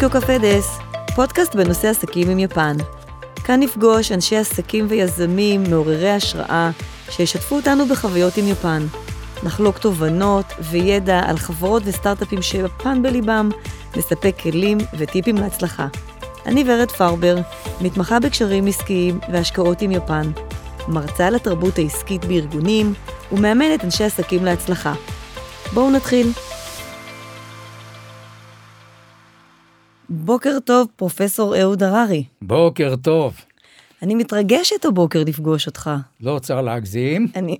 טוקיו קפה דס, פודקאסט בנושא עסקים עם יפן. כאן נפגוש אנשי עסקים ויזמים מעוררי השראה שישתפו אותנו בחוויות עם יפן. נחלוק תובנות וידע על חברות וסטארט-אפים שיפן בליבם, נספק כלים וטיפים להצלחה. אני ורד פרבר, מתמחה בקשרים עסקיים והשקעות עם יפן, מרצה על התרבות העסקית בארגונים ומאמנת אנשי עסקים להצלחה. בואו נתחיל. בוקר טוב, פרופסור אהוד הררי. בוקר טוב. אני מתרגשת הבוקר לפגוש אותך. לא צריך להגזים. אני,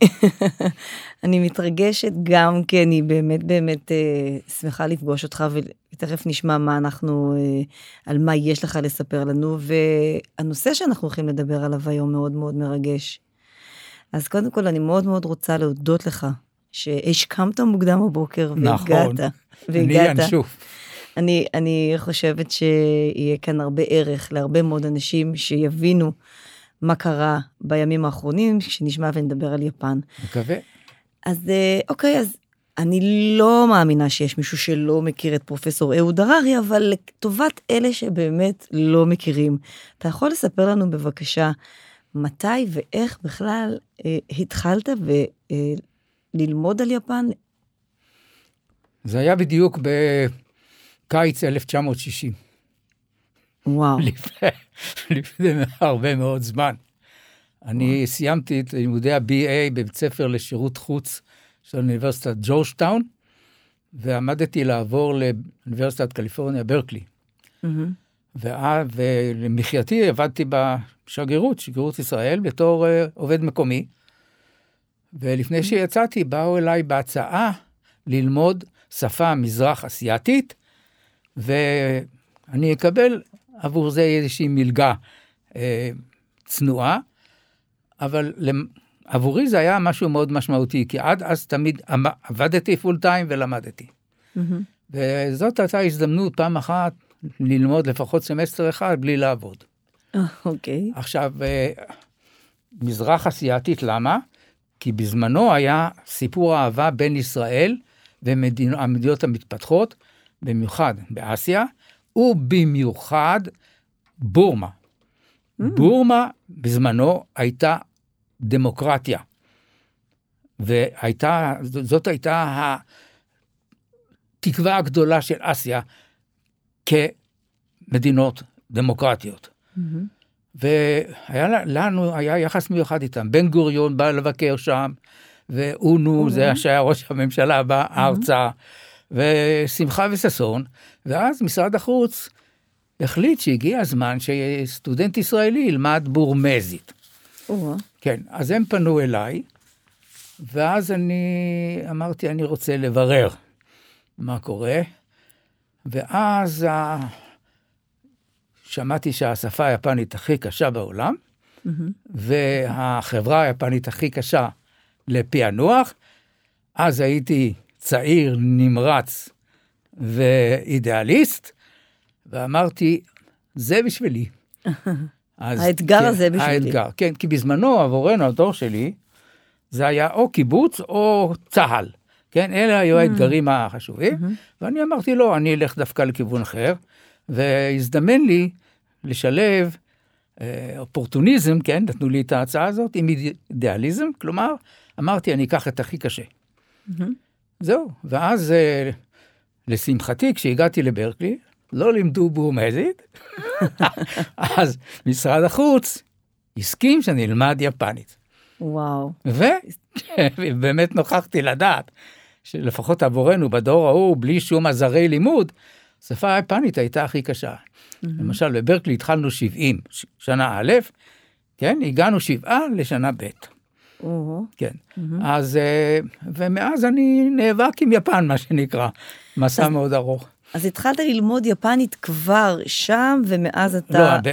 אני מתרגשת גם כי אני באמת באמת אה, שמחה לפגוש אותך ותכף נשמע מה אנחנו, אה, על מה יש לך לספר לנו והנושא שאנחנו הולכים לדבר עליו היום מאוד מאוד מרגש. אז קודם כל אני מאוד מאוד רוצה להודות לך שהשכמת מוקדם בבוקר נכון, והגעת. אני ינשוף. אני, אני חושבת שיהיה כאן הרבה ערך להרבה מאוד אנשים שיבינו מה קרה בימים האחרונים, כשנשמע ונדבר על יפן. מקווה. אז אה, אוקיי, אז אני לא מאמינה שיש מישהו שלא מכיר את פרופסור אהוד הררי, אבל לטובת אלה שבאמת לא מכירים, אתה יכול לספר לנו בבקשה מתי ואיך בכלל אה, התחלת וללמוד אה, על יפן? זה היה בדיוק ב... קיץ 1960. וואו. לפני, לפני הרבה מאוד זמן. אני. סיימתי את לימודי ה-BA בבית ספר לשירות חוץ של אוניברסיטת ג'ורג'טאון, ועמדתי לעבור לאוניברסיטת קליפורניה ברקלי. Mm-hmm. ולמחייתי עבדתי בשגרירות, שגרירות ישראל, בתור uh, עובד מקומי. ולפני שיצאתי, באו אליי בהצעה ללמוד שפה מזרח אסיאתית ואני אקבל עבור זה איזושהי מלגה אה, צנועה, אבל עבורי זה היה משהו מאוד משמעותי, כי עד אז תמיד עבדתי פול טיים ולמדתי. Mm-hmm. וזאת הייתה הזדמנות פעם אחת ללמוד לפחות סמסטר אחד בלי לעבוד. אוקיי. Okay. עכשיו, אה, מזרח אסיאתית, למה? כי בזמנו היה סיפור אהבה בין ישראל והמדינות המתפתחות, במיוחד באסיה, ובמיוחד בורמה. Mm. בורמה בזמנו הייתה דמוקרטיה. והייתה, זאת הייתה התקווה הגדולה של אסיה כמדינות דמוקרטיות. Mm-hmm. והיה לנו, היה יחס מיוחד איתם. בן גוריון בא לבקר שם, ואונו, mm-hmm. זה שהיה ראש הממשלה, בא ארצה. ושמחה וששון, ואז משרד החוץ החליט שהגיע הזמן שסטודנט ישראלי ילמד בורמזית. כן, אז הם פנו אליי, ואז אני אמרתי, אני רוצה לברר מה קורה, ואז ה... שמעתי שהשפה היפנית הכי קשה בעולם, mm-hmm. והחברה היפנית הכי קשה לפענוח, אז הייתי צעיר, נמרץ ואידיאליסט, ואמרתי, זה בשבילי. אז, האתגר כן, הזה בשבילי. האתגר, כן, כי בזמנו, עבורנו, הדור שלי, זה היה או קיבוץ או צה"ל. כן, אלה היו mm. האתגרים החשובים, mm-hmm. ואני אמרתי, לא, אני אלך דווקא לכיוון אחר, והזדמן לי לשלב אה, אופורטוניזם, כן, נתנו לי את ההצעה הזאת, עם אידיאליזם, כלומר, אמרתי, אני אקח את הכי קשה. Mm-hmm. זהו, ואז אה, לשמחתי, כשהגעתי לברקלי, לא לימדו בורמזית, אז משרד החוץ הסכים שאני אלמד יפנית. וואו. ובאמת נוכחתי לדעת שלפחות עבורנו בדור ההוא, בלי שום עזרי לימוד, השפה היפנית הייתה הכי קשה. Mm-hmm. למשל, בברקלי התחלנו 70, שנה א', כן, הגענו שבעה לשנה ב'. כן. אז, אה, ומאז אני נאבק עם יפן, מה שנקרא, מסע מאוד ארוך. אז התחלת ללמוד יפנית כבר שם, ומאז אתה... לא,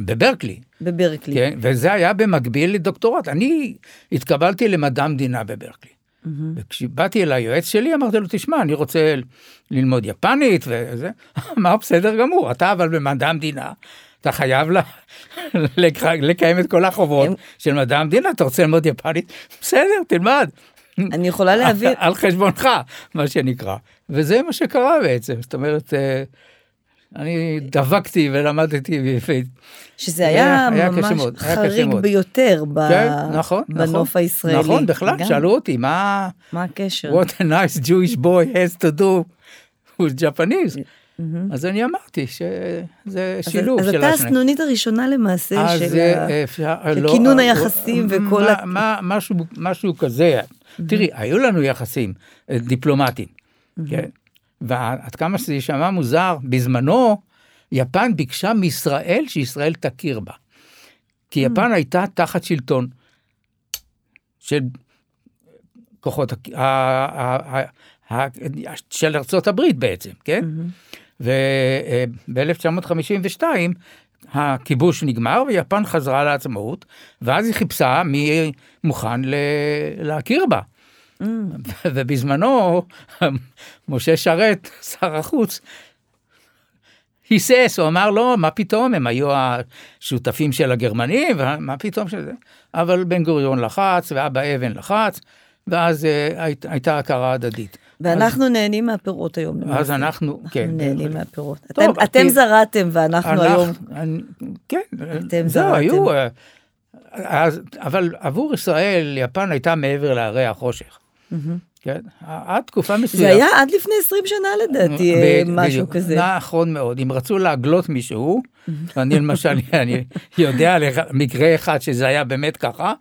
בברקלי. בברקלי. כן, וזה היה במקביל לדוקטורט. אני התקבלתי למדע המדינה בברקלי. וכשבאתי אל היועץ שלי, אמרתי לו, תשמע, אני רוצה ללמוד יפנית וזה. אמר, בסדר גמור, אתה אבל במדע המדינה, אתה חייב לה, לקיים את כל החובות של מדע המדינה, אתה רוצה ללמוד יפנית? בסדר, תלמד. אני יכולה להבין. על חשבונך, מה שנקרא. וזה מה שקרה בעצם, זאת אומרת, אה, אני דבקתי ולמדתי. שזה היה, היה ממש היה קשה חריג מאוד. ביותר ב... כן, נכון, בנוף נכון. הישראלי. נכון, בכלל, גם. שאלו אותי, מה... מה הקשר? What a nice Jewish boy has to do with Japanese. אז אני אמרתי שזה אז- שילוב אז של אתה השניים. הסנונית הראשונה למעשה אז של אה, ה... אפשר, של לא, כינון אה, היחסים מה- וכל ה- מה- משהו, משהו כזה. תראי, היו לנו יחסים אה, דיפלומטיים, כן? ועד כמה שזה יישמע מוזר, בזמנו יפן ביקשה מישראל שישראל תכיר בה. כי יפן הייתה תחת שלטון של כוחות, ה- ה- ה- של ארצות הברית בעצם, כן? וב-1952 הכיבוש נגמר ויפן חזרה לעצמאות, ואז היא חיפשה מי מוכן להכיר בה. ובזמנו משה שרת, שר החוץ, היסס, הוא אמר לא, מה פתאום, הם היו השותפים של הגרמנים, מה פתאום שזה, אבל בן גוריון לחץ, ואבא אבן לחץ, ואז אה, היית- הייתה הכרה הדדית. ואנחנו נהנים מהפירות היום. אז למעשה. אנחנו, כן. אנחנו נהנים מהפירות. טוב, אתם- אתם זרעתם ואנחנו היום... אני- כן, אתם זרעתם. היו, אה, אז, אבל עבור ישראל, יפן הייתה מעבר להרי החושך. כן, עד תקופה זה מסוימת. היה עד לפני 20 שנה לדעתי, אה, ב- משהו. כזה. נכון מאוד, אם רצו להגלות מישהו, ואני למשל, אני יודע על מקרה אחד שזה היה באמת ככה,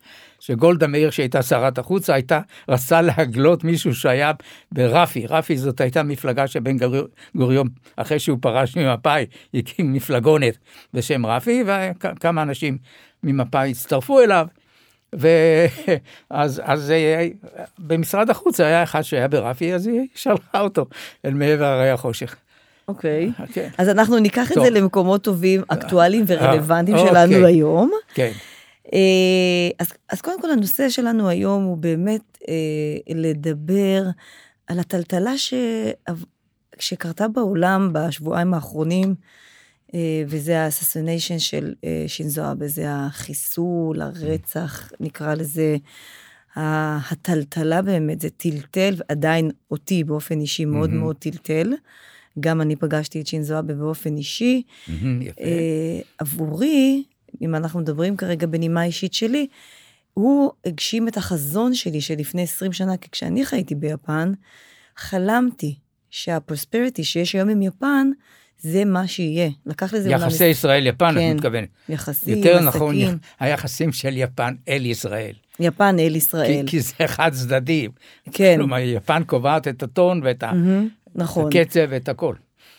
שגולדה מאיר שהייתה שרת החוץ הייתה, רצה להגלות מישהו שהיה ברפי, רפי זאת הייתה מפלגה שבן גוריון- אחרי שהוא פרש ממפא"י, הקים מפלגונת בשם רפי, וכמה אנשים ממפא"י הצטרפו אליו. ואז אז אה, במשרד החוץ היה אחד שהיה ברפי, אז היא שלחה אותו אל מעבר הרי החושך. אוקיי. כן. אז אנחנו ניקח את טוב. זה למקומות טובים, אקטואליים ורלוונטיים אה, שלנו אוקיי. היום. כן. אה, אז, אז קודם כל הנושא שלנו היום הוא באמת אה, לדבר על הטלטלה ש... שקרתה בעולם בשבועיים האחרונים, אה, וזה ה-assassination של אה, שינזו אבה, זה החיסול, הרצח, נקרא לזה, הטלטלה באמת, זה טלטל, עדיין אותי באופן אישי מאוד מהמם. מאוד טלטל. גם אני פגשתי את שינזו אבה באופן אישי. מהמם, יפה. אה, עבורי, אם אנחנו מדברים כרגע בנימה אישית שלי, הוא הגשים את החזון שלי שלפני 20 שנה, כי כשאני חייתי ביפן, חלמתי שהפרוספריטי שיש היום עם יפן, זה מה שיהיה. לקח לזה יחסי ישראל-יפן, כן. את מתכוונת. יחסים, יותר עסקים, נכון, היחסים של יפן אל ישראל. יפן אל כי- ישראל. כי זה חד צדדי. כן, כלומר, יפן קובעת את הטון ואת ה- מהמם, נכון. הקצב ואת הכל.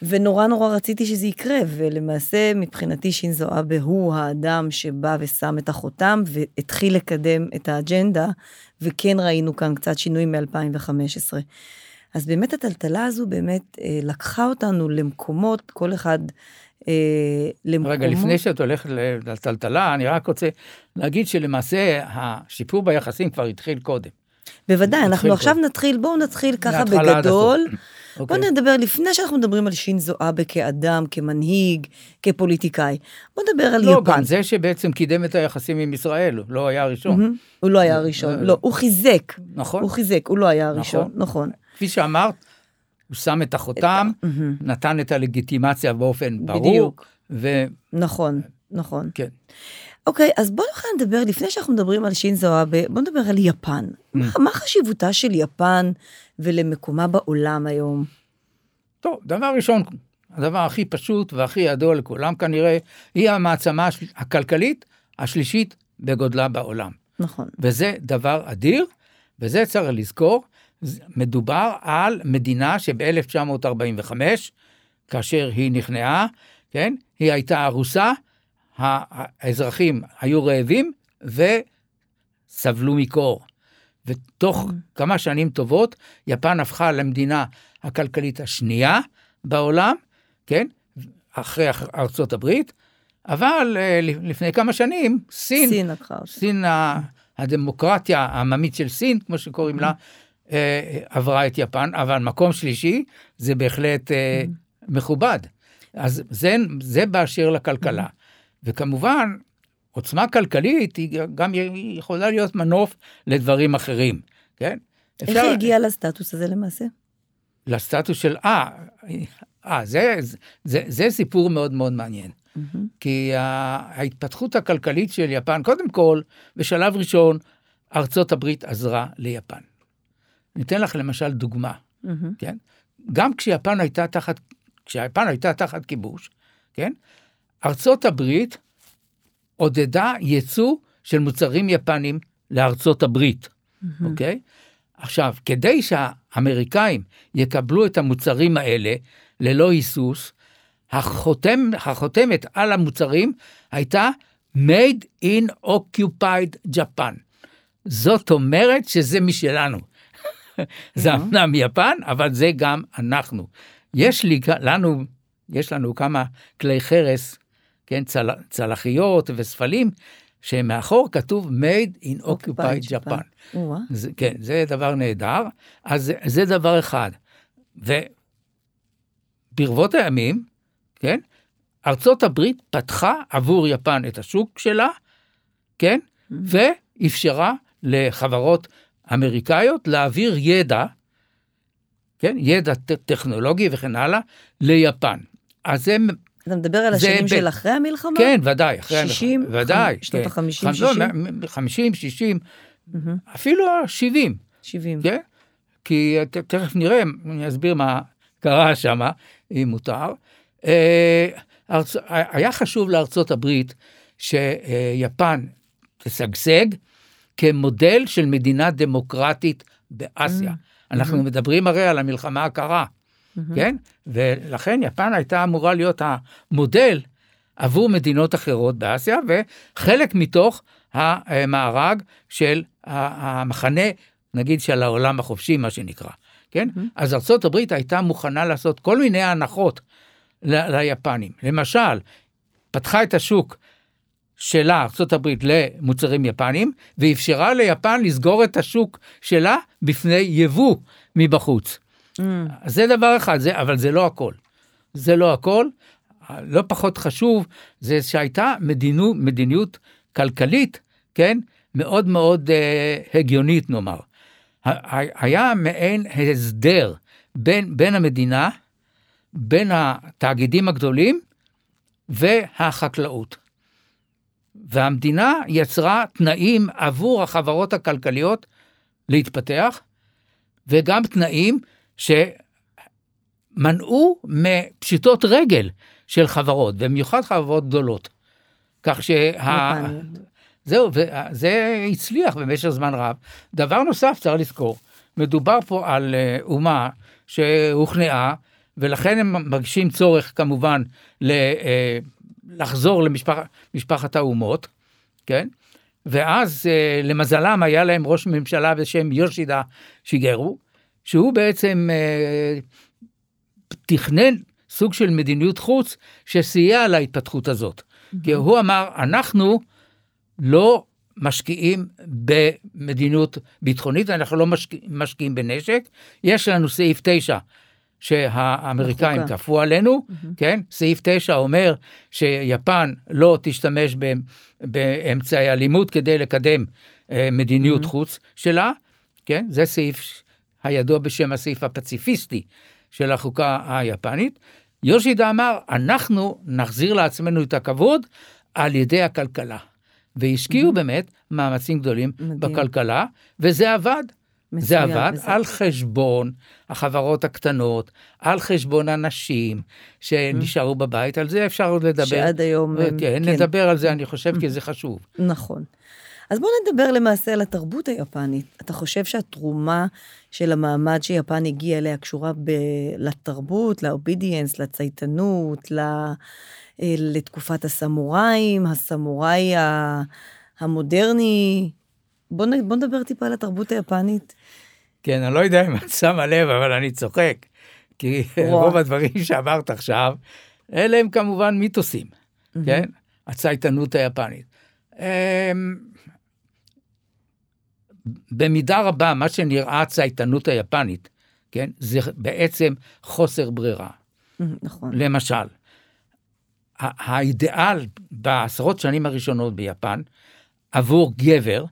ונורא נורא רציתי שזה יקרה, ולמעשה מבחינתי שינזו אבה הוא האדם שבא ושם את החותם והתחיל לקדם את האג'נדה, וכן ראינו כאן קצת שינוי מ-2015. אז באמת הטלטלה הזו באמת אה, לקחה אותנו למקומות, כל אחד אה, למקומות. רגע, לפני שאת הולכת לטלטלה, אני רק רוצה להגיד שלמעשה השיפור ביחסים כבר התחיל קודם. בוודאי, אנחנו עכשיו פה. נתחיל, בואו נתחיל ככה בגדול. בואו אוקיי. נדבר, לפני שאנחנו מדברים על שינזו אבה כאדם, כמנהיג, כפוליטיקאי, בואו נדבר על לא, יפן. גם זה שבעצם קידם את היחסים עם ישראל, לא היה הראשון. מהמם. הוא לא היה הראשון, אה, לא, הוא חיזק, נכון. הוא חיזק, הוא לא היה הראשון, נכון. נכון. כפי שאמרת, הוא שם את החותם, מהמם. נתן את הלגיטימציה באופן ברור. בדיוק. וכן, נכון, נכון. אוקיי, אז בואו נוכל לדבר, לפני שאנחנו מדברים על שינזו אבה, בואו נדבר על יפן. מה- מה חשיבותה של יפן ולמקומה בעולם היום? טוב, דבר ראשון, הדבר הכי פשוט והכי ידוע לכולם כנראה, היא המעצמה הכלכלית השלישית בגודלה בעולם. נכון. וזה דבר אדיר, וזה צריך לזכור, מדובר על מדינה שב-1945, כאשר היא נכנעה, כן, היא הייתה ארוסה, האזרחים היו רעבים וסבלו מקור. ותוך כמה שנים טובות, יפן הפכה למדינה הכלכלית השנייה בעולם, כן, אחרי ארצות הברית, אבל אה, לפני כמה שנים, סין, סין לקחה אותה. סין, הדמוקרטיה העממית של סין, כמו שקוראים לה, אה, עברה את יפן, אבל מקום שלישי זה בהחלט אה, מכובד. אז זה, זה באשר לכלכלה. וכמובן, עוצמה כלכלית היא גם יכולה להיות מנוף לדברים אחרים, כן? איך היא הגיעה לסטטוס הזה למעשה? לסטטוס של, אה, אה, זה, זה, זה סיפור מאוד מאוד מעניין. כי ההתפתחות הכלכלית של יפן, קודם כל, בשלב ראשון, ארצות הברית עזרה ליפן. ניתן לך למשל דוגמה, כן? גם כשיפן הייתה תחת, כשיפן הייתה תחת כיבוש, כן? ארצות הברית עודדה ייצוא של מוצרים יפנים לארצות הברית, אוקיי? עכשיו, כדי שהאמריקאים יקבלו את המוצרים האלה ללא היסוס, החותם, החותמת על המוצרים הייתה made in occupied Japan. זאת אומרת שזה משלנו. זה אמנם יפן, אבל זה גם אנחנו. יש לי, לנו, יש לנו כמה כלי חרס, כן, צל, צלחיות וספלים, שמאחור כתוב made in occupied Japan. זה, כן, זה דבר נהדר. אז זה, זה דבר אחד. וברבות הימים, כן, ארצות הברית פתחה עבור יפן את השוק שלה, כן, mm-hmm. ואפשרה לחברות אמריקאיות להעביר ידע, כן, ידע טכנולוגי וכן הלאה, ליפן. אז הם... אתה מדבר על השנים של אחרי המלחמה? כן, ודאי, אחרי המלחמה. 60? ודאי. שנות כן. ה-50, 60? 50, 60, אפילו ה-70. 70. כן? כי תכף נראה, אני אסביר מה קרה שם, אם מותר. אה. היה חשוב לארצות הברית שיפן תשגשג כמודל של מדינה דמוקרטית באסיה. Mm-hmm. אנחנו mm-hmm. מדברים הרי על המלחמה הקרה, mm-hmm. כן? ולכן יפן הייתה אמורה להיות המודל עבור מדינות אחרות באסיה, וחלק מתוך המארג של המחנה, נגיד, של העולם החופשי, מה שנקרא. כן? Mm-hmm. אז ארה"ב הייתה מוכנה לעשות כל מיני הנחות ל- ליפנים. למשל, פתחה את השוק שלה, ארה"ב, למוצרים יפנים, ואפשרה ליפן לסגור את השוק שלה בפני יבוא מבחוץ. Mm. זה דבר אחד, זה, אבל זה לא הכל. זה לא הכל. לא פחות חשוב, זה שהייתה מדינו, מדיניות כלכלית, כן? מאוד מאוד אה, הגיונית נאמר. היה מעין הסדר בין, בין המדינה, בין התאגידים הגדולים והחקלאות. והמדינה יצרה תנאים עבור החברות הכלכליות להתפתח, וגם תנאים שמנעו מפשיטות רגל של חברות, במיוחד חברות גדולות. כך שה... זהו, וזה הצליח במשך זמן רב. דבר נוסף, צריך לזכור, מדובר פה על אה, אומה שהוכנעה, ולכן הם מרגישים צורך כמובן אה, לחזור למשפחת האומות, כן? ואז אה, למזלם היה להם ראש ממשלה בשם יושידה שיגרו, שהוא בעצם תכנן סוג של מדיניות חוץ שסייע להתפתחות הזאת. כי הוא אמר, אנחנו לא משקיעים במדיניות ביטחונית, אנחנו לא משקיע, משקיעים בנשק, יש לנו סעיף 9 שהאמריקאים כפו עלינו, mm-hmm. כן? סעיף 9 אומר שיפן לא תשתמש באמצעי אלימות כדי לקדם אה, מדיניות mm-hmm. חוץ שלה, כן? זה סעיף הידוע בשם הסעיף הפציפיסטי של החוקה היפנית. יושידה אמר, אנחנו נחזיר לעצמנו את הכבוד על ידי הכלכלה. והשקיעו mm-hmm. באמת מאמצים גדולים מדהים. בכלכלה, וזה עבד. מצוין, זה עבד וזה... על חשבון החברות הקטנות, על חשבון הנשים שנשארו mm-hmm. בבית, על זה אפשר עוד לדבר. שעד היום... כן, כן, נדבר על זה, אני חושב, mm-hmm. כי זה חשוב. נכון. אז בואו נדבר למעשה על התרבות היפנית. אתה חושב שהתרומה של המעמד שיפן הגיע אליה קשורה ב... לתרבות, לאובידיאנס, לצייתנות, ל... אה, לתקופת הסמוראים, הסמוראי המודרני. בוא, נ, בוא נדבר טיפה על התרבות היפנית. כן, אני לא יודע אם את שמה לב, אבל אני צוחק. כי רוב הדברים שאמרת עכשיו, אלה הם כמובן מיתוסים. כן? הצייתנות היפנית. במידה רבה, מה שנראה הצייתנות היפנית, כן? זה בעצם חוסר ברירה. נכון. למשל, האידיאל בעשרות שנים הראשונות ביפן עבור גבר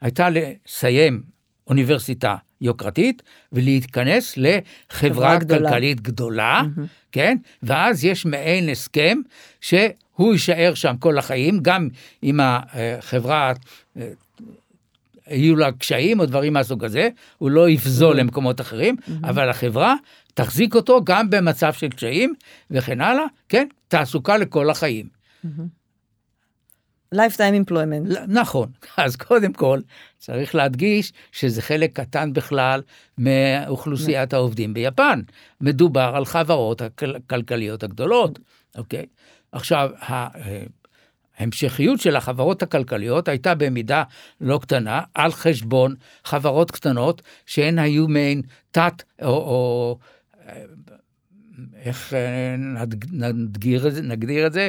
הייתה לסיים אוניברסיטה יוקרתית ולהתכנס לחברה חברה גדולה. כלכלית גדולה, כן? ואז יש מעין הסכם שהוא יישאר שם כל החיים, גם אם החברה... אה, יהיו לה קשיים או דברים מהסוג הזה, הוא לא יפזול למקומות אחרים, אבל החברה תחזיק אותו גם במצב של קשיים וכן הלאה, כן? תעסוקה לכל החיים. lifetime employment. ל- נכון, אז קודם כל צריך להדגיש שזה חלק קטן בכלל מאוכלוסיית העובדים ביפן. מדובר על חברות הכלכליות הגדולות, אוקיי? עכשיו, ה- ההמשכיות של החברות הכלכליות הייתה במידה לא קטנה על חשבון חברות קטנות שהן היו מעין תת או, או איך אה, נד- נדגיר נגדיר את זה,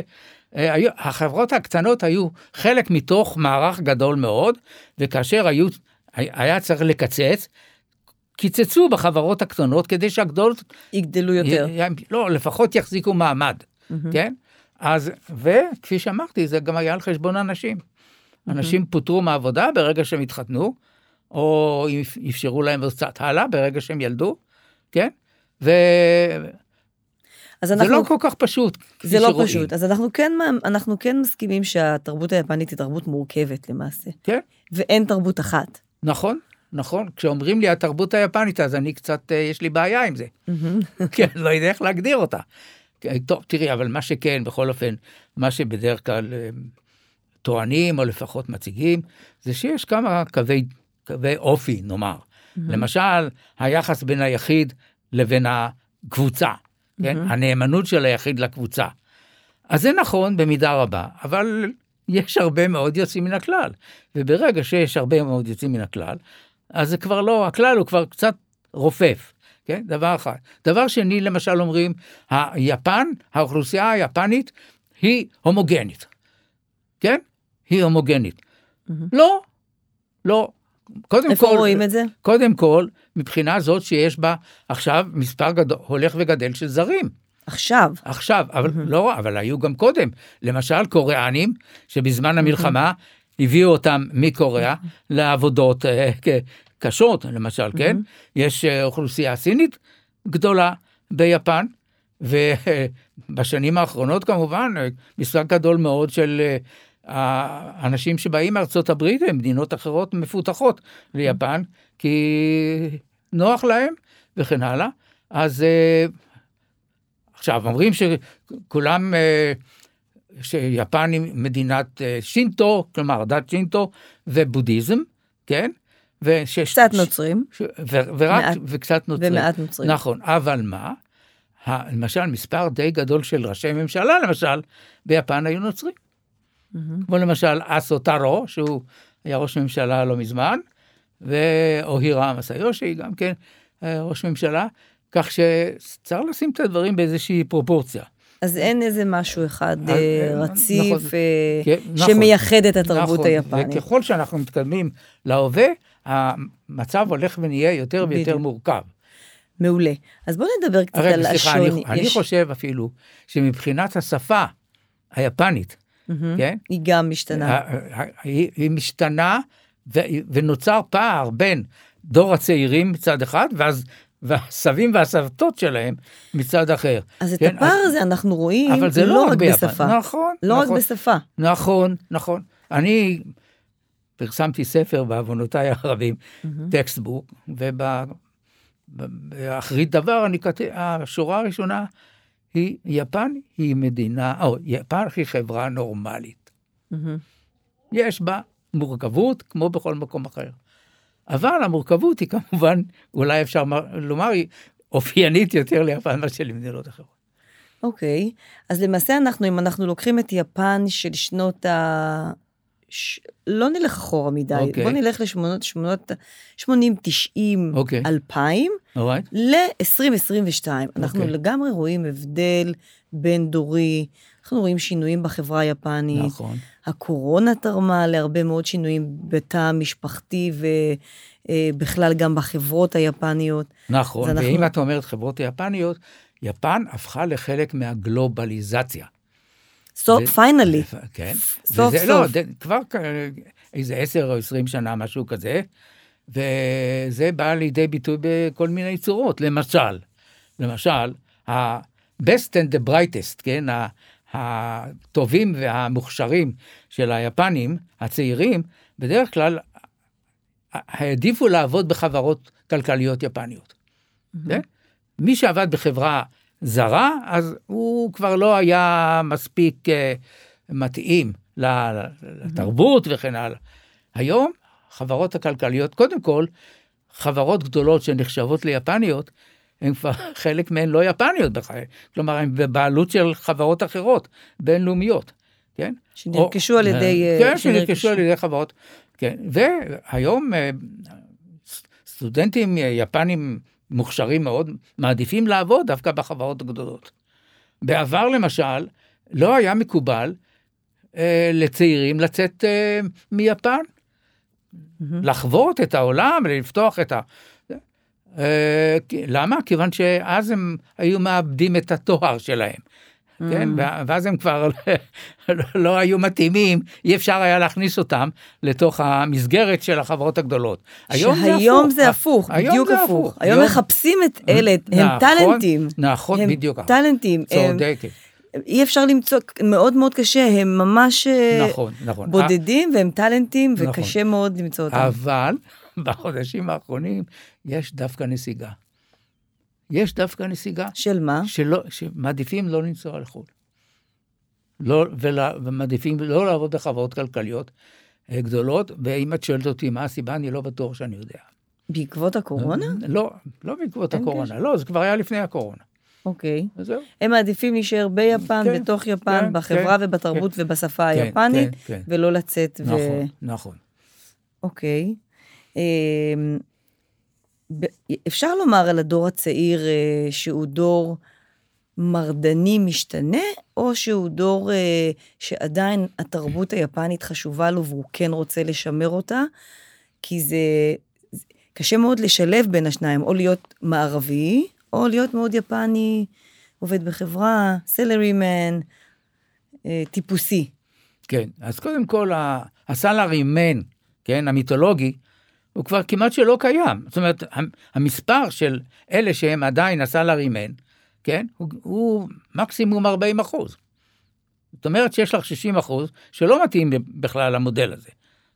אה, היו- החברות הקטנות היו חלק מתוך מערך גדול מאוד, וכאשר היו, היה צריך לקצץ, קיצצו בחברות הקטנות כדי שהגדולות, יגדלו יותר. י- לא, לפחות יחזיקו מעמד, כן? אז, וכפי שאמרתי, זה גם היה על חשבון אנשים. אנשים פוטרו מעבודה ברגע שהם התחתנו, או אפ- אפשרו להם קצת הלאה ברגע שהם ילדו, כן? אז אנחנו... לא כל כך פשוט. זה לא שרואים. פשוט. אז אנחנו כן, אנחנו כן מסכימים שהתרבות היפנית היא תרבות מורכבת למעשה. כן, ואין תרבות אחת. נכון, נכון. כשאומרים לי התרבות היפנית, אז אני קצת, אה, יש לי בעיה עם זה. כן, לא יודע איך להגדיר אותה. טוב, תראי, אבל מה שכן, בכל אופן, מה שבדרך כלל אה, טוענים, או לפחות מציגים, זה שיש כמה קווי, קווי אופי, נאמר. למשל, היחס בין היחיד לבין הקבוצה, כן? הנאמנות של היחיד לקבוצה. אז זה נכון במידה רבה, אבל יש הרבה מאוד יוצאים מן הכלל. וברגע שיש הרבה מאוד יוצאים מן הכלל, אז זה כבר לא, הכלל הוא כבר קצת רופף, כן? דבר אחד. דבר שני, למשל אומרים, היפן, האוכלוסייה היפנית היא הומוגנית, כן? היא הומוגנית. לא, לא. קודם איפה כל, רואים את זה? קודם כל, מבחינה זאת שיש בה עכשיו מספר גדול, הולך וגדל של זרים. עכשיו. עכשיו, אבל לא, אבל היו גם קודם. למשל, קוריאנים, שבזמן המלחמה הביאו אותם מקוריאה לעבודות אה, כ- קשות, למשל, כן? יש אה, אוכלוסייה סינית גדולה ביפן, ובשנים האחרונות כמובן, אה, מספר גדול מאוד של אה, האנשים שבאים מארצות הברית ומדינות אחרות מפותחות ליפן, כי נוח להם וכן הלאה. אז עכשיו, אומרים שכולם, שיפן היא מדינת שינטו, כלומר דת שינטו ובודהיזם, כן? ושש, קצת נוצרים. ש, ו, ורק, מעט. וקצת נוצרים. ומעט נוצרים. נכון, אבל מה? ה- למשל, מספר די גדול של ראשי ממשלה, למשל, ביפן היו נוצרים. כמו למשל אסו טארו, שהוא היה ראש ממשלה לא מזמן, ואוהירה מסיושי, גם כן אה, ראש ממשלה, כך שצריך לשים את הדברים באיזושהי פרופורציה. אז אין איזה משהו אחד אה, אה, נכון. רציף אה, כן, נכון. שמייחד את התרבות נכון, היפנית. וככל שאנחנו מתקדמים להווה, המצב הולך ונהיה יותר ויותר בדיוק. מורכב. מעולה. אז בואו נדבר קצת רגע, על סליחה, אני, השוני. אני יש- חושב אפילו שמבחינת השפה היפנית, מהמם. כן? היא גם משתנה. היא היא משתנה ו- ונוצר פער בין דור הצעירים מצד אחד, ואז והסבים והסבתות שלהם מצד אחר. אז את כן, הפער הזה אנחנו רואים אבל זה לא לא רק רק. בשפה. נכון, לא רק נכון. בשפה. נכון, נכון. אני פרסמתי ספר בעוונותיי הרבים, textbook, ובאחרית דבר אני כותב, השורה הראשונה היא, יפן היא מדינה, או יפן היא חברה נורמלית. יש בה מורכבות כמו בכל מקום אחר. אבל המורכבות היא כמובן, אולי אפשר לומר, היא אופיינית יותר ליפן מאשר למדינות אחרות. אוקיי, אז למעשה אנחנו, אם אנחנו לוקחים את יפן של שנות ה... ש... לא נלך אחורה מדי, אוקיי. בוא נלך לשמונות, שמונות, 80, 90, אוקיי. 2000, אורייט? ל-2022. אנחנו אוקיי. לגמרי רואים הבדל בין דורי, אנחנו רואים שינויים בחברה היפנית. נכון. הקורונה תרמה להרבה מאוד שינויים בתא המשפחתי ובכלל גם בחברות היפניות. נכון, אז אנחנו- ואם את אומרת חברות יפניות, יפן הפכה לחלק מהגלובליזציה. סוף, פיינלי. כן. סוף לא, סוף. ד- כבר איזה עשר או עשרים שנה, משהו כזה, וזה בא לידי ביטוי בכל מיני צורות. למשל, למשל, ה-best and the brightest, כן, הטובים והמוכשרים של היפנים, הצעירים, בדרך כלל העדיפו לעבוד בחברות כלכליות יפניות. Mm-hmm. מי שעבד בחברה זרה, אז הוא כבר לא היה מספיק uh, מתאים לתרבות. וכן הלאה. היום, חברות הכלכליות, קודם כל, חברות גדולות שנחשבות ליפניות, הן כבר, חלק מהן לא יפניות בכלל, כלומר, הן בבעלות של חברות אחרות, בינלאומיות, כן? שנרכשו או, על ידי... אה, כן, שנרכשו על ידי חברות, כן. והיום אה, סטודנטים יפנים מוכשרים מאוד, מעדיפים לעבוד דווקא בחברות הגדולות. בעבר, למשל, לא היה מקובל אה, לצעירים לצאת אה, מיפן, mm-hmm. לחוות את העולם, לפתוח את ה... אה, למה? כיוון שאז הם היו מאבדים את התואר שלהם. כן, mm. ואז הם כבר לא היו מתאימים, אי אפשר היה להכניס אותם לתוך המסגרת של החברות הגדולות. היום זה הפוך. שהיום זה הפוך, בדיוק הפוך. היום מחפשים את אלה, הם נכון, טאלנטים. נכון, בדיוק. הם טאלנטים. צודקת. אי אפשר למצוא, מאוד מאוד קשה, הם ממש אה, נכון, נכון. בודדים והם טאלנטים, נכון. וקשה מאוד למצוא אותם. אבל בחודשים האחרונים יש דווקא נסיגה. יש דווקא נסיגה. של מה? שלא, שמעדיפים לא לנסוע לחו"ל. לא, ולה, ומעדיפים לא לעבוד בחברות כלכליות אה, גדולות, ואם את שואלת אותי מה הסיבה, אני לא בטוח שאני יודע. בעקבות הקורונה? לא, לא בעקבות הקורונה, לא, זה כבר היה לפני הקורונה. אוקיי. וזהו. הם מעדיפים להישאר ביפן, כן, בתוך יפן, כן, בחברה כן, ובתרבות כן, ובשפה כן, היפנית, כן, כן. ולא לצאת. נכון, ו... נכון. אוקיי. אפשר לומר על הדור הצעיר אה, שהוא דור מרדני משתנה, או שהוא דור אה, שעדיין התרבות היפנית חשובה לו והוא כן רוצה לשמר אותה, כי זה קשה מאוד לשלב בין השניים, או להיות מערבי, או להיות מאוד יפני, עובד בחברה, סלרי מן, אה, טיפוסי. כן, אז קודם כל, הסלרי מן, כן, המיתולוגי, הוא כבר כמעט שלא קיים. זאת אומרת, המספר של אלה שהם עדיין הסלארי מן, כן, הוא, הוא מקסימום 40 אחוז. זאת אומרת שיש לך 60 אחוז שלא מתאים בכלל למודל הזה,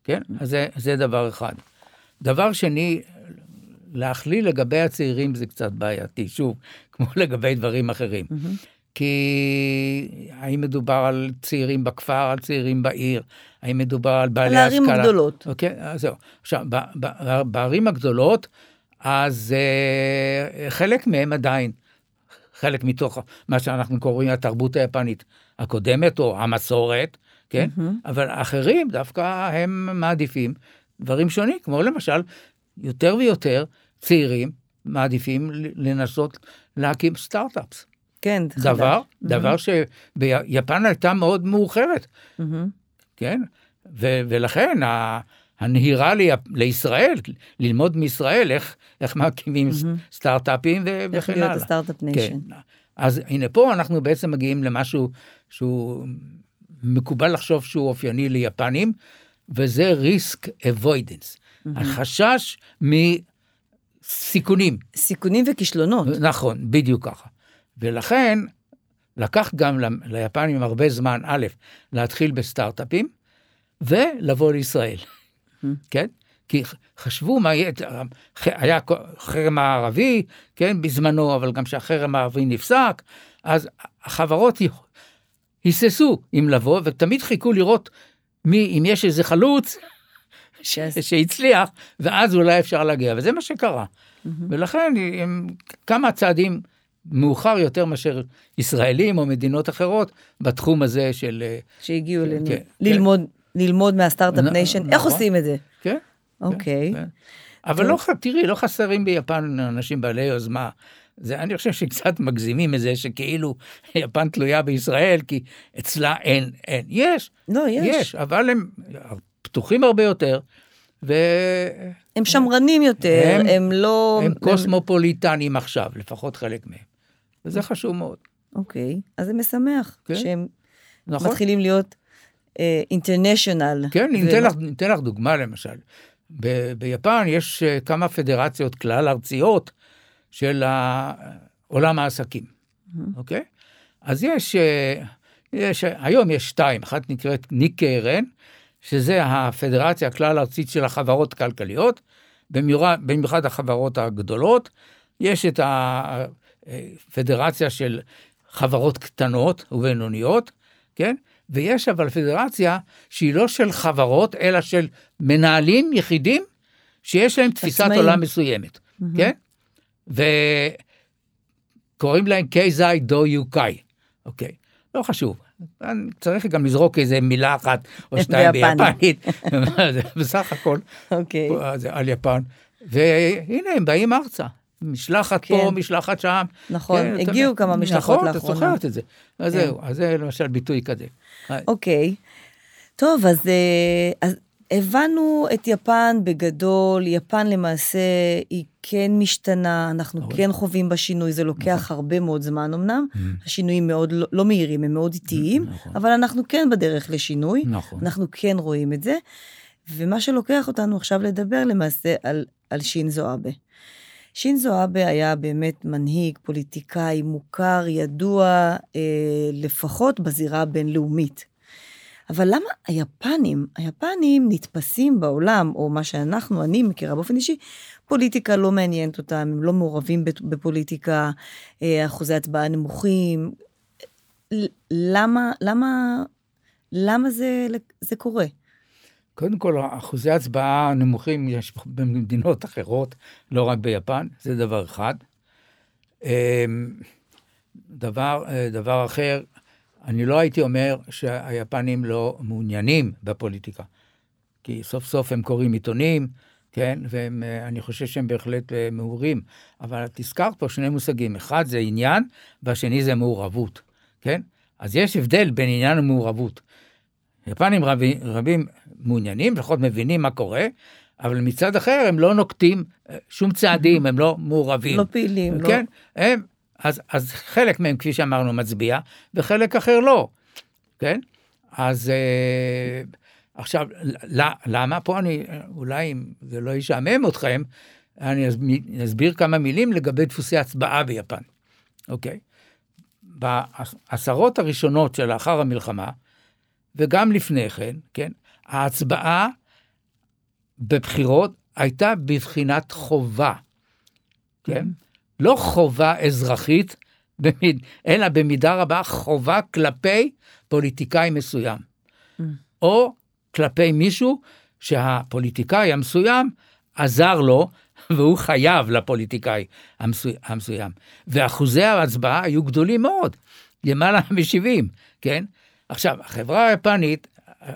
כן? אז זה, זה דבר אחד. דבר שני, להכליל לגבי הצעירים זה קצת בעייתי, שוב, כמו לגבי דברים אחרים. Mm-hmm. כי האם מדובר על צעירים בכפר, על צעירים בעיר, האם מדובר על בעלי השכלה. על הערים הגדולות. אוקיי, אז זהו. עכשיו, בערים הגדולות, אז uh, חלק מהם עדיין, חלק מתוך מה שאנחנו קוראים התרבות היפנית הקודמת, או המסורת, כן? Mm-hmm. אבל אחרים דווקא הם מעדיפים דברים שונים, כמו למשל, יותר ויותר צעירים מעדיפים לנסות להקים סטארט-אפס. כן, דבר, חדש. דבר mm-hmm. שביפן הייתה מאוד מאוחרת, mm-hmm. כן? ו- ולכן הנהירה לי, לישראל, ללמוד מישראל איך, איך מקימים mm-hmm. סטארט-אפים ו- וכן הלאה. איך להיות ה start-up nation. כן. אז הנה פה אנחנו בעצם מגיעים למשהו שהוא מקובל לחשוב שהוא אופייני ליפנים, וזה risk avoidance, mm-hmm. החשש מסיכונים. סיכונים וכישלונות. נכון, בדיוק ככה. ולכן לקח גם ליפנים הרבה זמן, א', להתחיל בסטארט-אפים, ולבוא לישראל, mm-hmm. כן? כי חשבו מה יהיה, היה חרם הערבי, כן, בזמנו, אבל גם שהחרם הערבי נפסק, אז החברות היססו אם לבוא, ותמיד חיכו לראות מי, אם יש איזה חלוץ שהצליח, ואז אולי אפשר להגיע, וזה מה שקרה. Mm-hmm. ולכן הם, כמה צעדים מאוחר יותר מאשר ישראלים או מדינות אחרות בתחום הזה של... אה, שהגיעו כן, כן, ללמוד, כן. ללמוד מהסטארט-אפ ניישן, איך נכון. עושים את זה? כן. אוקיי. כן, אבל לא, תראי, לא חסרים ביפן אנשים בעלי יוזמה. זה, אני חושב שקצת מגזימים את זה שכאילו יפן תלויה בישראל, כי אצלה אין, אין. יש. לא, יש. יש, אבל הם פתוחים הרבה יותר. ו... הם שמרנים יותר, הם, הם לא... הם קוסמופוליטנים עכשיו, לפחות חלק מהם. וזה חשוב מאוד. אוקיי, אז זה משמח כן? שהם נכון. מתחילים להיות אינטרנשיונל. אה, uh, כן, ו... ניתן, לך, ניתן לך דוגמה למשל. ב- ביפן יש אה, כמה פדרציות כלל ארציות של ה- עולם העסקים, אוקיי? אז יש, אה, יש, היום יש שתיים, אחת נקראת ניקרן, שזה הפדרציה הכלל ארצית של החברות הכלכליות, במיוחד, במיוחד החברות הגדולות, יש את הפדרציה של חברות קטנות ובינוניות, כן? ויש אבל פדרציה שהיא לא של חברות, אלא של מנהלים יחידים, שיש להם תפיסת עצמאים. עולם מסוימת, כן? וקוראים להם קייזאי דו יוקאי, אוקיי? לא חשוב. אני צריך גם לזרוק איזה מילה אחת או שתיים ביפנית. בסך הכל אוקיי. זה על יפן, והנה הם באים ארצה. משלחת כן. פה, משלחת שם. נכון, כן, אתה הגיעו יודע. כמה משלחות נכון, את לאחרונה. זוכרת את זה. אז כן. זהו, אז זה למשל ביטוי כזה. אוקיי. טוב, אז, אה, אז הבנו את יפן בגדול, יפן למעשה היא כן משתנה, אנחנו נכון. כן חווים בה שינוי, זה לוקח הרבה מאוד זמן אמנם, השינויים מאוד לא, לא מהירים, הם מאוד איטיים, נכון. אבל אנחנו כן בדרך לשינוי, נכון. אנחנו כן רואים את זה, ומה שלוקח אותנו עכשיו לדבר למעשה על, על שינזו אבה. שינזו אבה היה באמת מנהיג, פוליטיקאי מוכר, ידוע, אה, לפחות בזירה הבינלאומית. אבל למה היפנים, היפנים נתפסים בעולם, או מה שאנחנו, אני מכירה באופן אישי, פוליטיקה לא מעניינת אותם, הם לא מעורבים בפ- בפוליטיקה, אה, אחוזי הצבעה נמוכים. למה, למה, למה זה, זה קורה? קודם כל, אחוזי הצבעה נמוכים יש במדינות אחרות, לא רק ביפן, זה דבר אחד. אמ, דבר, אה, דבר אחר, אני לא הייתי אומר שהיפנים לא מעוניינים בפוליטיקה, כי סוף סוף הם קוראים עיתונים, כן, ואני חושב שהם בהחלט אה, מעורים, אבל את הזכרת פה שני מושגים, אחד זה עניין, והשני זה מעורבות, כן? אז יש הבדל בין עניין ומעורבות. יפנים רבים, רבים מעוניינים, לפחות מבינים מה קורה, אבל מצד אחר הם לא נוקטים אה, שום צעדים, הם לא מעורבים. לא פעילים, לא- כן, הם, אז, אז חלק מהם, כפי שאמרנו, מצביע, וחלק אחר לא, כן? אז אה, עכשיו, ל- למה? פה אני, אולי אם זה לא ישעמם אתכם, אני אסב- אסביר כמה מילים לגבי דפוסי הצבעה ביפן, אוקיי? בעשרות הראשונות שלאחר המלחמה, וגם לפני כן, כן, ההצבעה בבחירות הייתה בבחינת חובה, כן? לא חובה אזרחית, במיד, אלא במידה רבה חובה כלפי פוליטיקאי מסוים, או כלפי מישהו שהפוליטיקאי המסוים עזר לו, והוא חייב לפוליטיקאי המסו... המסוים. ואחוזי ההצבעה היו גדולים מאוד, למעלה מ-70, כן? עכשיו, החברה היפנית אה,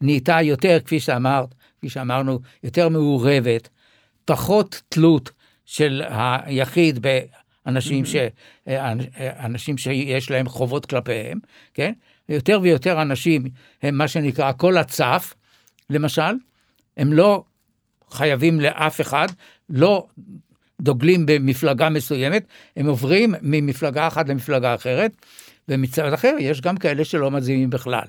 נהייתה יותר, כפי שאמרת, כפי שאמרנו, יותר מעורבת, פחות תלות של היחיד באנשים ש... אה, אנשים שיש להם חובות כלפיהם, כן? יותר ויותר אנשים הם מה שנקרא כל הצף, למשל, הם לא חייבים לאף אחד, לא דוגלים במפלגה מסוימת, הם עוברים ממפלגה אחת למפלגה אחרת, ומצד אחר יש גם כאלה שלא מצביעים בכלל.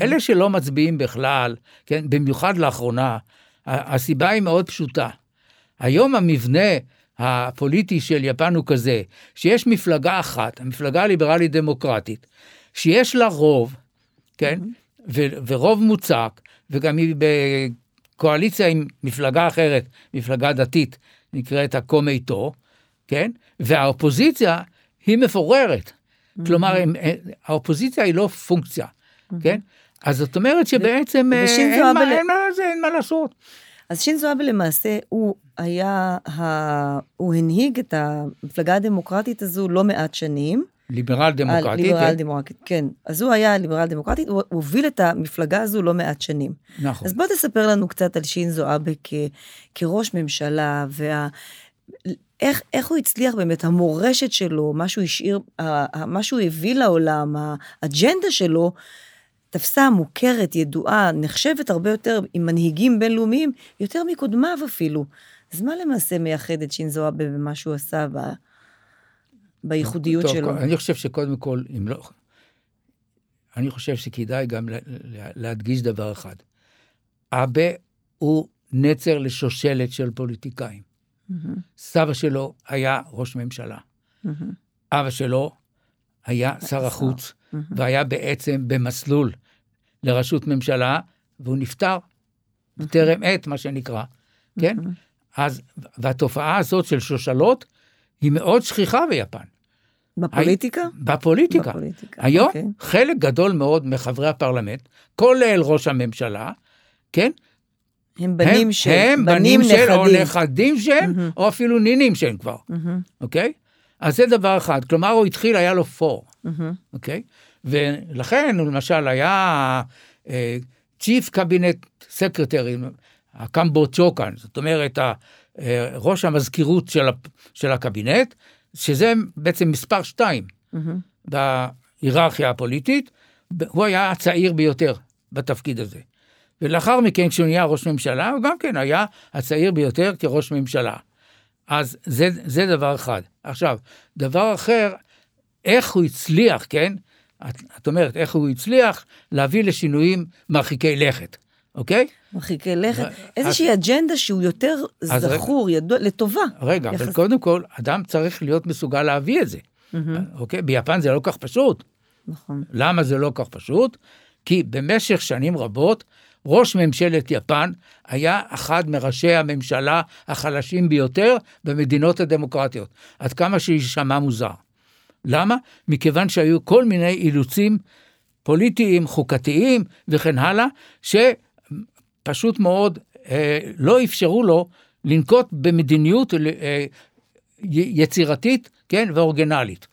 אלה שלא מצביעים בכלל, כן, במיוחד לאחרונה, הסיבה היא מאוד פשוטה. היום המבנה הפוליטי של יפן הוא כזה, שיש מפלגה אחת, המפלגה הליברלית דמוקרטית, שיש לה רוב, כן, ו- ורוב מוצק, וגם היא בקואליציה עם מפלגה אחרת, מפלגה דתית, נקראת הקומייטו, כן, והאופוזיציה היא מפוררת. כלומר, הם, האופוזיציה היא לא פונקציה, כן? אז זאת אומרת שבעצם אה, אין מה- ל- אין מה- זה- אין מה לעשות. אז שינזו אבה למעשה, הוא היה, ה... הוא הנהיג את המפלגה הדמוקרטית הזו לא מעט שנים. ליברל דמוקרטי, ליברל כן? דמוקרטית, כן. אז הוא היה ליברל דמוקרטית, הוא הוביל את המפלגה הזו לא מעט שנים. נכון. אז בוא תספר לנו קצת על שינזו אבה כ... כראש ממשלה, וה... איך, איך הוא הצליח באמת, המורשת שלו, מה שהוא השאיר, מה שהוא הביא לעולם, האג'נדה שלו, תפסה מוכרת, ידועה, נחשבת הרבה יותר עם מנהיגים בינלאומיים, יותר מקודמיו אפילו. אז מה למעשה מייחד את שינזו אבה במה שהוא עשה ב... בייחודיות טוב, שלו? אני חושב שקודם כל, אם לא... אני חושב שכדאי גם לה- לה- להדגיש דבר אחד. אבה הוא נצר לשושלת של פוליטיקאים. סבא שלו היה ראש ממשלה. אבא שלו היה שר החוץ, והיה בעצם במסלול לראשות ממשלה, והוא נפטר בטרם עת, מה שנקרא, כן? אז, והתופעה הזאת של שושלות היא מאוד שכיחה ביפן. בפוליטיקה? בפוליטיקה. בפוליטיקה, היום אוקיי. חלק גדול מאוד מחברי הפרלמנט, כולל ראש הממשלה, כן? הם בנים הם, של, הם בנים של, או נכדים. נכדים של, או אפילו נינים של כבר, אוקיי? אז זה דבר אחד, כלומר הוא התחיל, היה לו פור, אוקיי? ולכן הוא למשל היה צ'יף קבינט סקרטרי, הקמבוצ'וקן, זאת אומרת, ה- אה, ראש המזכירות של, ה- של הקבינט, שזה בעצם מספר שתיים בהיררכיה הפוליטית, הוא היה הצעיר ביותר בתפקיד הזה. ולאחר מכן, כשהוא נהיה ראש ממשלה, הוא גם כן היה הצעיר ביותר כראש ממשלה. אז זה, זה דבר אחד. עכשיו, דבר אחר, איך הוא הצליח, כן? את, את אומרת, איך הוא הצליח להביא לשינויים מרחיקי לכת, אוקיי? מרחיקי לכת. אז- איזושהי אג'נדה שהוא יותר אז רגע. זכור, ידוע, לטובה. רגע, אבל יחס- קודם כל, אדם צריך להיות מסוגל להביא את זה, אוקיי? ביפן זה לא כך פשוט. נכון. למה זה לא כך פשוט? כי במשך שנים רבות, ראש ממשלת יפן היה אחד מראשי הממשלה החלשים ביותר במדינות הדמוקרטיות, עד כמה שיישמע מוזר. למה? מכיוון שהיו כל מיני אילוצים פוליטיים, חוקתיים וכן הלאה, שפשוט מאוד אה, לא אפשרו לו לנקוט במדיניות אה, יצירתית, כן, ואורגנלית.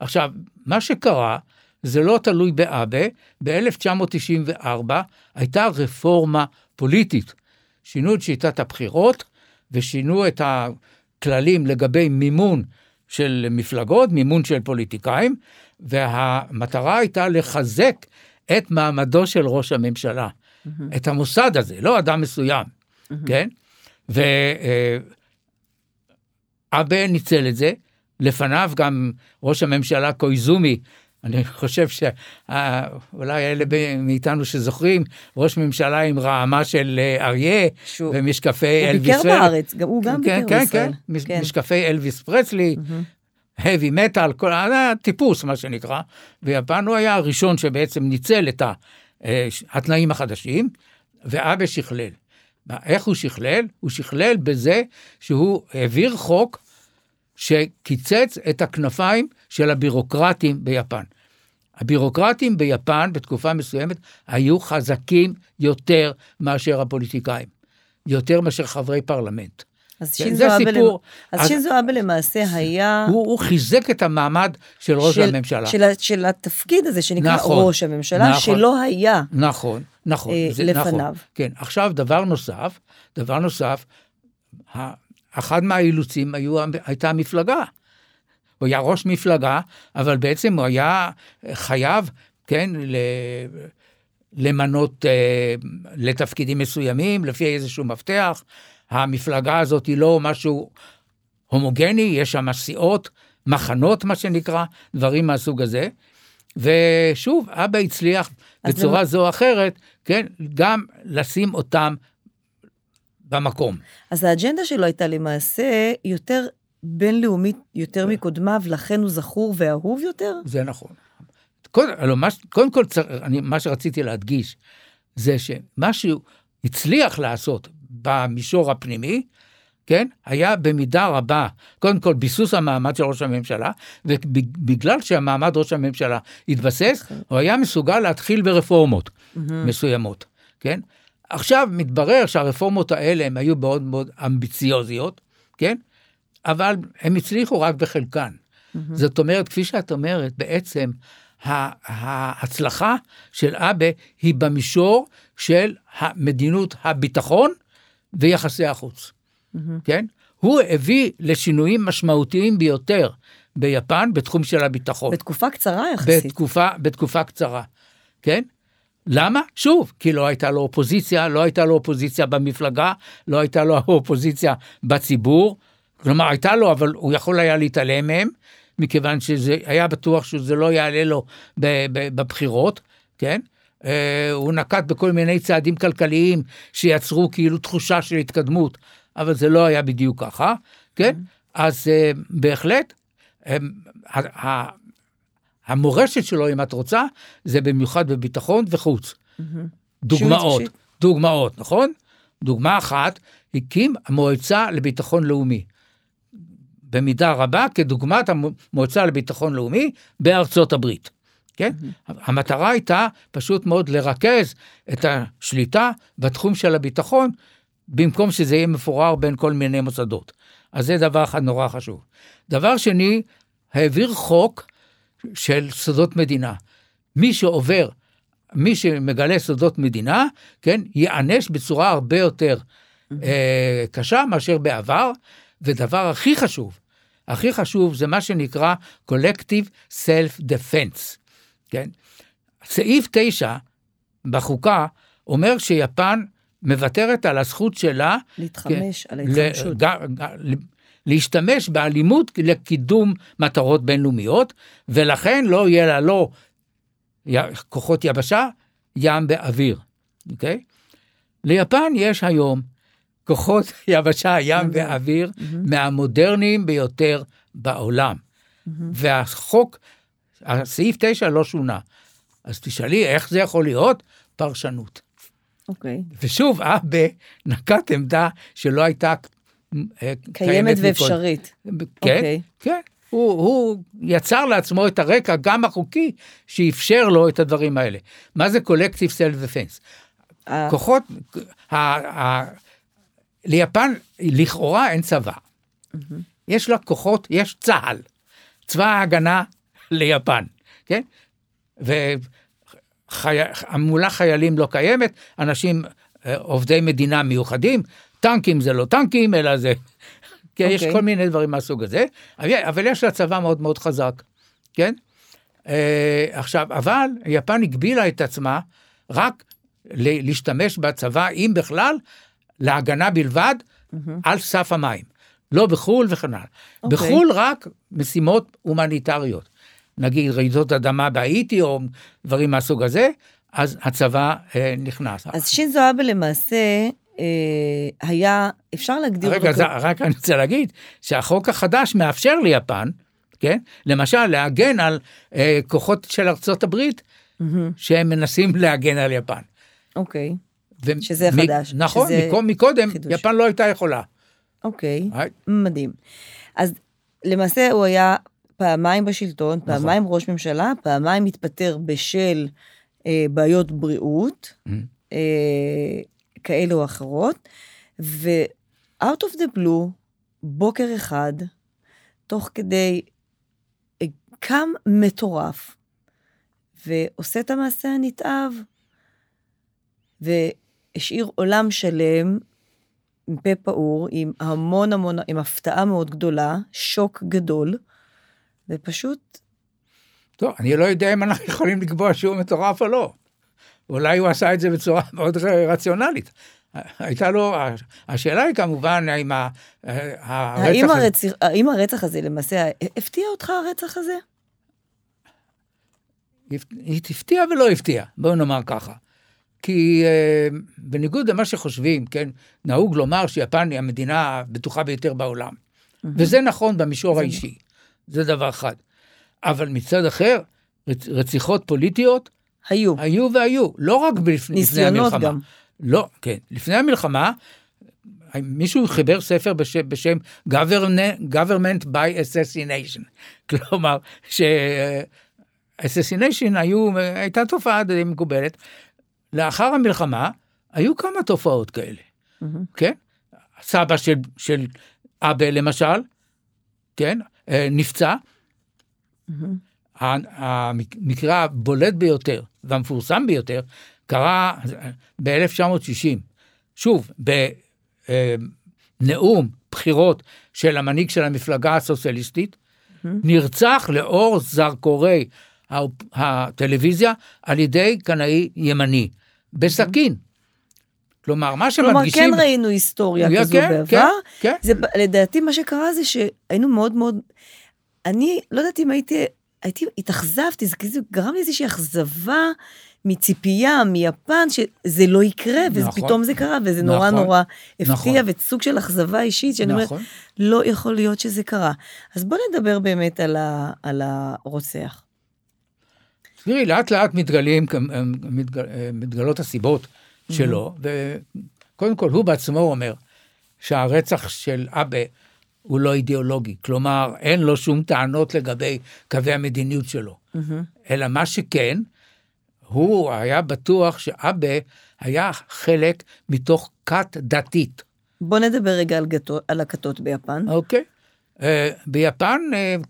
עכשיו, מה שקרה, זה לא תלוי באבה, ב-1994 הייתה רפורמה פוליטית. שינו את שיטת הבחירות ושינו את הכללים לגבי מימון של מפלגות, מימון של פוליטיקאים, והמטרה הייתה לחזק את מעמדו של ראש הממשלה, את המוסד הזה, לא אדם מסוים, כן? ואבה ניצל את זה, לפניו גם ראש הממשלה קויזומי, אני חושב שאולי אלה ב- מאיתנו שזוכרים, ראש ממשלה עם רעמה של אה, אריה שהוא- ומשקפי הוא אלוויס. ביקר פרסלי. בארץ, גם הוא גם כן, ביקר כן, בישראל. כן, כן. משקפי אלוויס פרסלי, heavy metal, כל הטיפוס מה שנקרא, ויפן הוא היה הראשון שבעצם ניצל את אה, התנאים החדשים, ואבא שכלל. איך הוא שכלל? הוא שכלל בזה שהוא העביר חוק שקיצץ את הכנפיים של הבירוקרטים ביפן. הבירוקרטים ביפן בתקופה מסוימת היו חזקים יותר מאשר הפוליטיקאים, יותר מאשר חברי פרלמנט. אז שינזו אבה למעשה היה... הוא, הוא חיזק את המעמד של ראש של- הממשלה. של, של התפקיד הזה שנקרא נכון, ראש הממשלה, נכון. שלא היה. נכון, נכון. אה, זה לפניו. נכון. כן, עכשיו דבר נוסף, דבר נוסף, אחד מהאילוצים היו, הייתה המפלגה. הוא היה ראש מפלגה, אבל בעצם הוא היה חייב, כן, ל... למנות אה, לתפקידים מסוימים, לפי איזשהו מפתח. המפלגה הזאת היא לא משהו הומוגני, יש שם סיעות, מחנות, מה שנקרא, דברים מהסוג הזה. ושוב, אבא הצליח בצורה למ- זו או אחרת, כן, גם לשים אותם במקום. אז האג'נדה שלו הייתה למעשה יותר בינלאומית, יותר מקודמיו, לכן הוא זכור ואהוב יותר? זה נכון. קודם, הלוא מה, קודם כל, צר, אני, מה שרציתי להדגיש, זה שמה שהוא הצליח לעשות במישור הפנימי, כן, היה במידה רבה, קודם כל ביסוס המעמד של ראש הממשלה, ובגלל שהמעמד ראש הממשלה התבסס, הוא היה מסוגל להתחיל ברפורמות מסוימות, כן? עכשיו מתברר שהרפורמות האלה הם היו מאוד מאוד אמביציוזיות, כן? אבל הם הצליחו רק בחלקן. זאת אומרת, כפי שאת אומרת, בעצם ההצלחה של אבה היא במישור של מדיניות הביטחון ויחסי החוץ, כן? הוא הביא לשינויים משמעותיים ביותר ביפן בתחום של הביטחון. בתקופה קצרה יחסית. בתקופה, בתקופה קצרה, כן? למה? שוב, כי לא הייתה לו אופוזיציה, לא הייתה לו אופוזיציה במפלגה, לא הייתה לו אופוזיציה בציבור. כלומר, הייתה לו, אבל הוא יכול היה להתעלם מהם, מכיוון שזה היה בטוח שזה לא יעלה לו ב- ב- בבחירות, כן? אה, הוא נקט בכל מיני צעדים כלכליים שיצרו כאילו תחושה של התקדמות, אבל זה לא היה בדיוק ככה, כן? אז אה, בהחלט, אה, המורשת שלו, אם את רוצה, זה במיוחד בביטחון וחוץ. דוגמאות, אישית. דוגמאות, נכון? דוגמה אחת, הקים המועצה לביטחון לאומי. במידה רבה כדוגמת המועצה לביטחון לאומי בארצות הברית. כן? המטרה הייתה פשוט מאוד לרכז את השליטה בתחום של הביטחון, במקום שזה יהיה מפורר בין כל מיני מוסדות. אז זה דבר אחד נורא חשוב. דבר שני, העביר חוק של סודות מדינה. מי שעובר, מי שמגלה סודות מדינה, כן, ייענש בצורה הרבה יותר אה, קשה מאשר בעבר, ודבר הכי חשוב, הכי חשוב זה מה שנקרא Collective Self-Defense, כן? סעיף 9 בחוקה אומר שיפן מוותרת על הזכות שלה להתחמש על ל- ההתחמשות. להשתמש באלימות לקידום מטרות בינלאומיות, ולכן לא יהיה לה לא כוחות יבשה, ים ואוויר, אוקיי? ליפן יש היום כוחות יבשה, ים ואוויר מהמודרניים ביותר בעולם. והחוק, הסעיף 9 לא שונה. אז תשאלי, איך זה יכול להיות? פרשנות. אוקיי. ושוב, אבא נקט עמדה שלא הייתה אה, קיימת מקודם. ואפשרית. כן, אוקיי. כן. הוא, הוא יצר לעצמו את הרקע, גם החוקי, שאפשר לו את הדברים האלה. מה זה קולקטיב סלף דפנס? כוחות, ליפן לכאורה אין צבא. יש לה כוחות, יש צה"ל, צבא ההגנה ליפן, כן? והמולה חיילים לא קיימת, אנשים אה, עובדי מדינה מיוחדים, טנקים זה לא טנקים, אלא זה... כן, יש אוקיי. כל מיני דברים מהסוג הזה, אבל- יש לה צבא מאוד מאוד חזק, כן? אה, עכשיו, אבל יפן הגבילה את עצמה רק להשתמש בצבא, אם בכלל, להגנה בלבד, על סף המים. לא בחו"ל וכן הלאה. אוקיי. בחו"ל רק משימות הומניטריות. נגיד רעידות אדמה בהאיטי או דברים מהסוג הזה, אז הצבא אה, נכנס. אז שינזו אבה למעשה אה, היה, אפשר להגדיר רגע, זה, רק אני רוצה להגיד שהחוק החדש מאפשר ליפן, כן, למשל להגן על אה, כוחות של ארצות הברית, שהם מנסים להגן על יפן. אוקיי, ו- שזה מ- חדש, נכון, שזה מקום- מקודם חידוש. יפן לא הייתה יכולה. אוקיי, היי. מדהים. אז למעשה הוא היה פעמיים בשלטון, נכון. פעמיים ראש ממשלה, פעמיים התפטר בשל אה, בעיות בריאות, Mm-hmm. אה, כאלו או אחרות, ו-out of the blue, בוקר אחד, תוך כדי אה, קם מטורף, ועושה את המעשה הנתעב, והשאיר עולם שלם עם פה פעור, עם המון המון, עם הפתעה מאוד גדולה, שוק גדול, ופשוט, טוב, אני לא יודע אם אנחנו יכולים לקבוע שהוא מטורף או לא. אולי הוא עשה את זה בצורה מאוד רציונלית. הייתה לו, השאלה היא כמובן האם האם הרצח... הזה- הרצח, האם הרצח הזה למעשה, הפתיע אותך הרצח הזה? היא הפתיעה ולא הפתיעה, בואו נאמר ככה. כי אה, בניגוד למה שחושבים, כן, נהוג לומר שיפן היא המדינה הבטוחה ביותר בעולם. וזה נכון במישור האישי, זה דבר אחד. אבל מצד אחר, רצ- רציחות פוליטיות היו. היו והיו, לא רק לפני, לפני ניסיונות המלחמה. גם. לא, כן, לפני המלחמה, מישהו חיבר ספר בשם, בשם government, government by assassination. כלומר, ש... assassination היו, הייתה תופעה די מקובלת. לאחר המלחמה, היו כמה תופעות כאלה, כן? סבא של, של אבא למשל, כן? אה, נפצע. ה- המקרה הבולט ביותר והמפורסם ביותר קרה ב-1960. שוב, בנאום בחירות של המנהיג של המפלגה הסוציאליסטית, נרצח לאור זרקורי הטלוויזיה על ידי קנאי ימני, בסכין. כלומר, מה כלומר, שמדגישים... כן ראינו היסטוריה כזו כן, בעבר. כן, כן. זה, לדעתי, מה שקרה זה שהיינו מאוד מאוד... אני לא יודעת אם הייתי... הייתי, התאכזבתי, זה כאילו גרם לי איזושהי אכזבה מציפייה מיפן שזה לא יקרה, נכון. ופתאום זה קרה, וזה נורא נכון. נורא הפתיע, נכון. וסוג של אכזבה אישית, שאני אומרת, נכון. לא יכול להיות שזה קרה. אז בוא נדבר באמת על, ה, על הרוצח. תראי, לאט לאט מתגלים, מתגל, מתגלות הסיבות שלו, וקודם כל הוא בעצמו אומר שהרצח של אבא הוא לא אידיאולוגי, כלומר אין לו שום טענות לגבי קווי המדיניות שלו, אלא מה שכן, הוא היה בטוח שאבא היה חלק מתוך כת דתית. בוא נדבר רגע על, גתו, על הכתות ביפן. אוקיי. Uh, ביפן uh,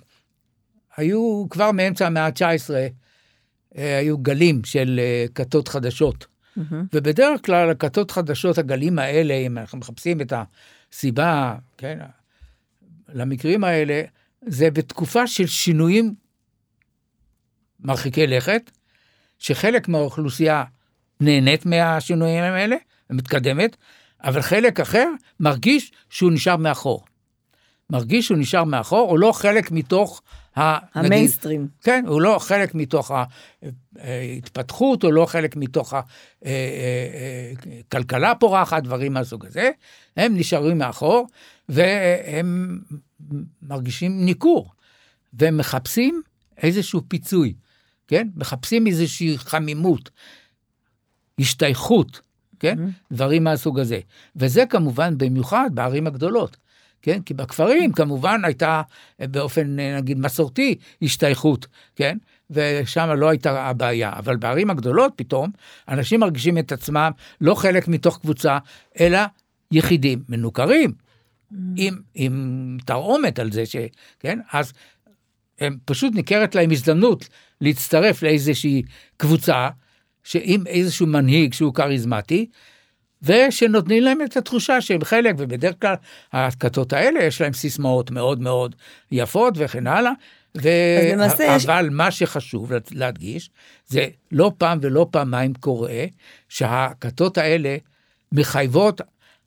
היו כבר מאמצע המאה ה-19, uh, היו גלים של uh, כתות חדשות. Mm-hmm. ובדרך כלל הכתות חדשות, הגלים האלה, אם אנחנו מחפשים את הסיבה, כן, למקרים האלה, זה בתקופה של שינויים מרחיקי לכת, שחלק מהאוכלוסייה נהנית מהשינויים האלה ומתקדמת, אבל חלק אחר מרגיש שהוא נשאר מאחור. מרגיש שהוא נשאר מאחור, הוא לא חלק מתוך ה... המיינסטרים. נגיד, כן, הוא לא חלק מתוך ההתפתחות, הוא לא חלק מתוך הכלכלה פורחת, דברים מהסוג הזה. הם נשארים מאחור, והם מרגישים ניכור, והם מחפשים איזשהו פיצוי, כן? מחפשים איזושהי חמימות, השתייכות, כן? Mm-hmm. דברים מהסוג הזה. וזה כמובן במיוחד בערים הגדולות, כן? כי בכפרים כמובן הייתה באופן, נגיד, מסורתי, השתייכות, כן? ושם לא הייתה הבעיה. אבל בערים הגדולות פתאום, אנשים מרגישים את עצמם לא חלק מתוך קבוצה, אלא יחידים, מנוכרים. עם, עם תרעומת על זה, ש, כן? אז הם פשוט ניכרת להם הזדמנות להצטרף לאיזושהי קבוצה, שעם איזשהו מנהיג שהוא כריזמטי, ושנותנים להם את התחושה שהם חלק, ובדרך כלל הכתות האלה יש להם סיסמאות מאוד מאוד יפות וכן הלאה. ו... אבל יש... מה שחשוב להדגיש, זה לא פעם ולא פעמיים קורה שהכתות האלה מחייבות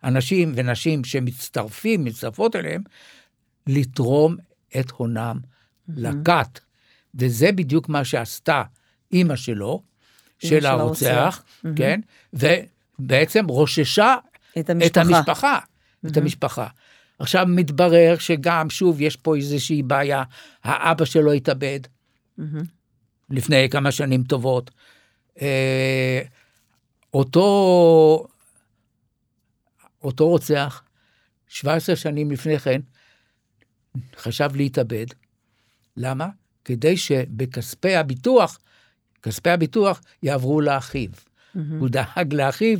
אנשים ונשים שמצטרפים, מצטרפות אליהם, לתרום את הונם mm-hmm. לכת. וזה בדיוק מה שעשתה אימא שלו, של הרוצח, כן, ובעצם רוששה את המשפחה. את המשפחה. את המשפחה. עכשיו מתברר שגם, שוב, יש פה איזושהי בעיה, האבא שלו התאבד לפני כמה שנים טובות. אותו, אותו רוצח, 17 שנים לפני כן, חשב להתאבד. למה? כדי שבכספי הביטוח כספי הביטוח יעברו לאחיו. Mm-hmm. הוא דאג לאחיו,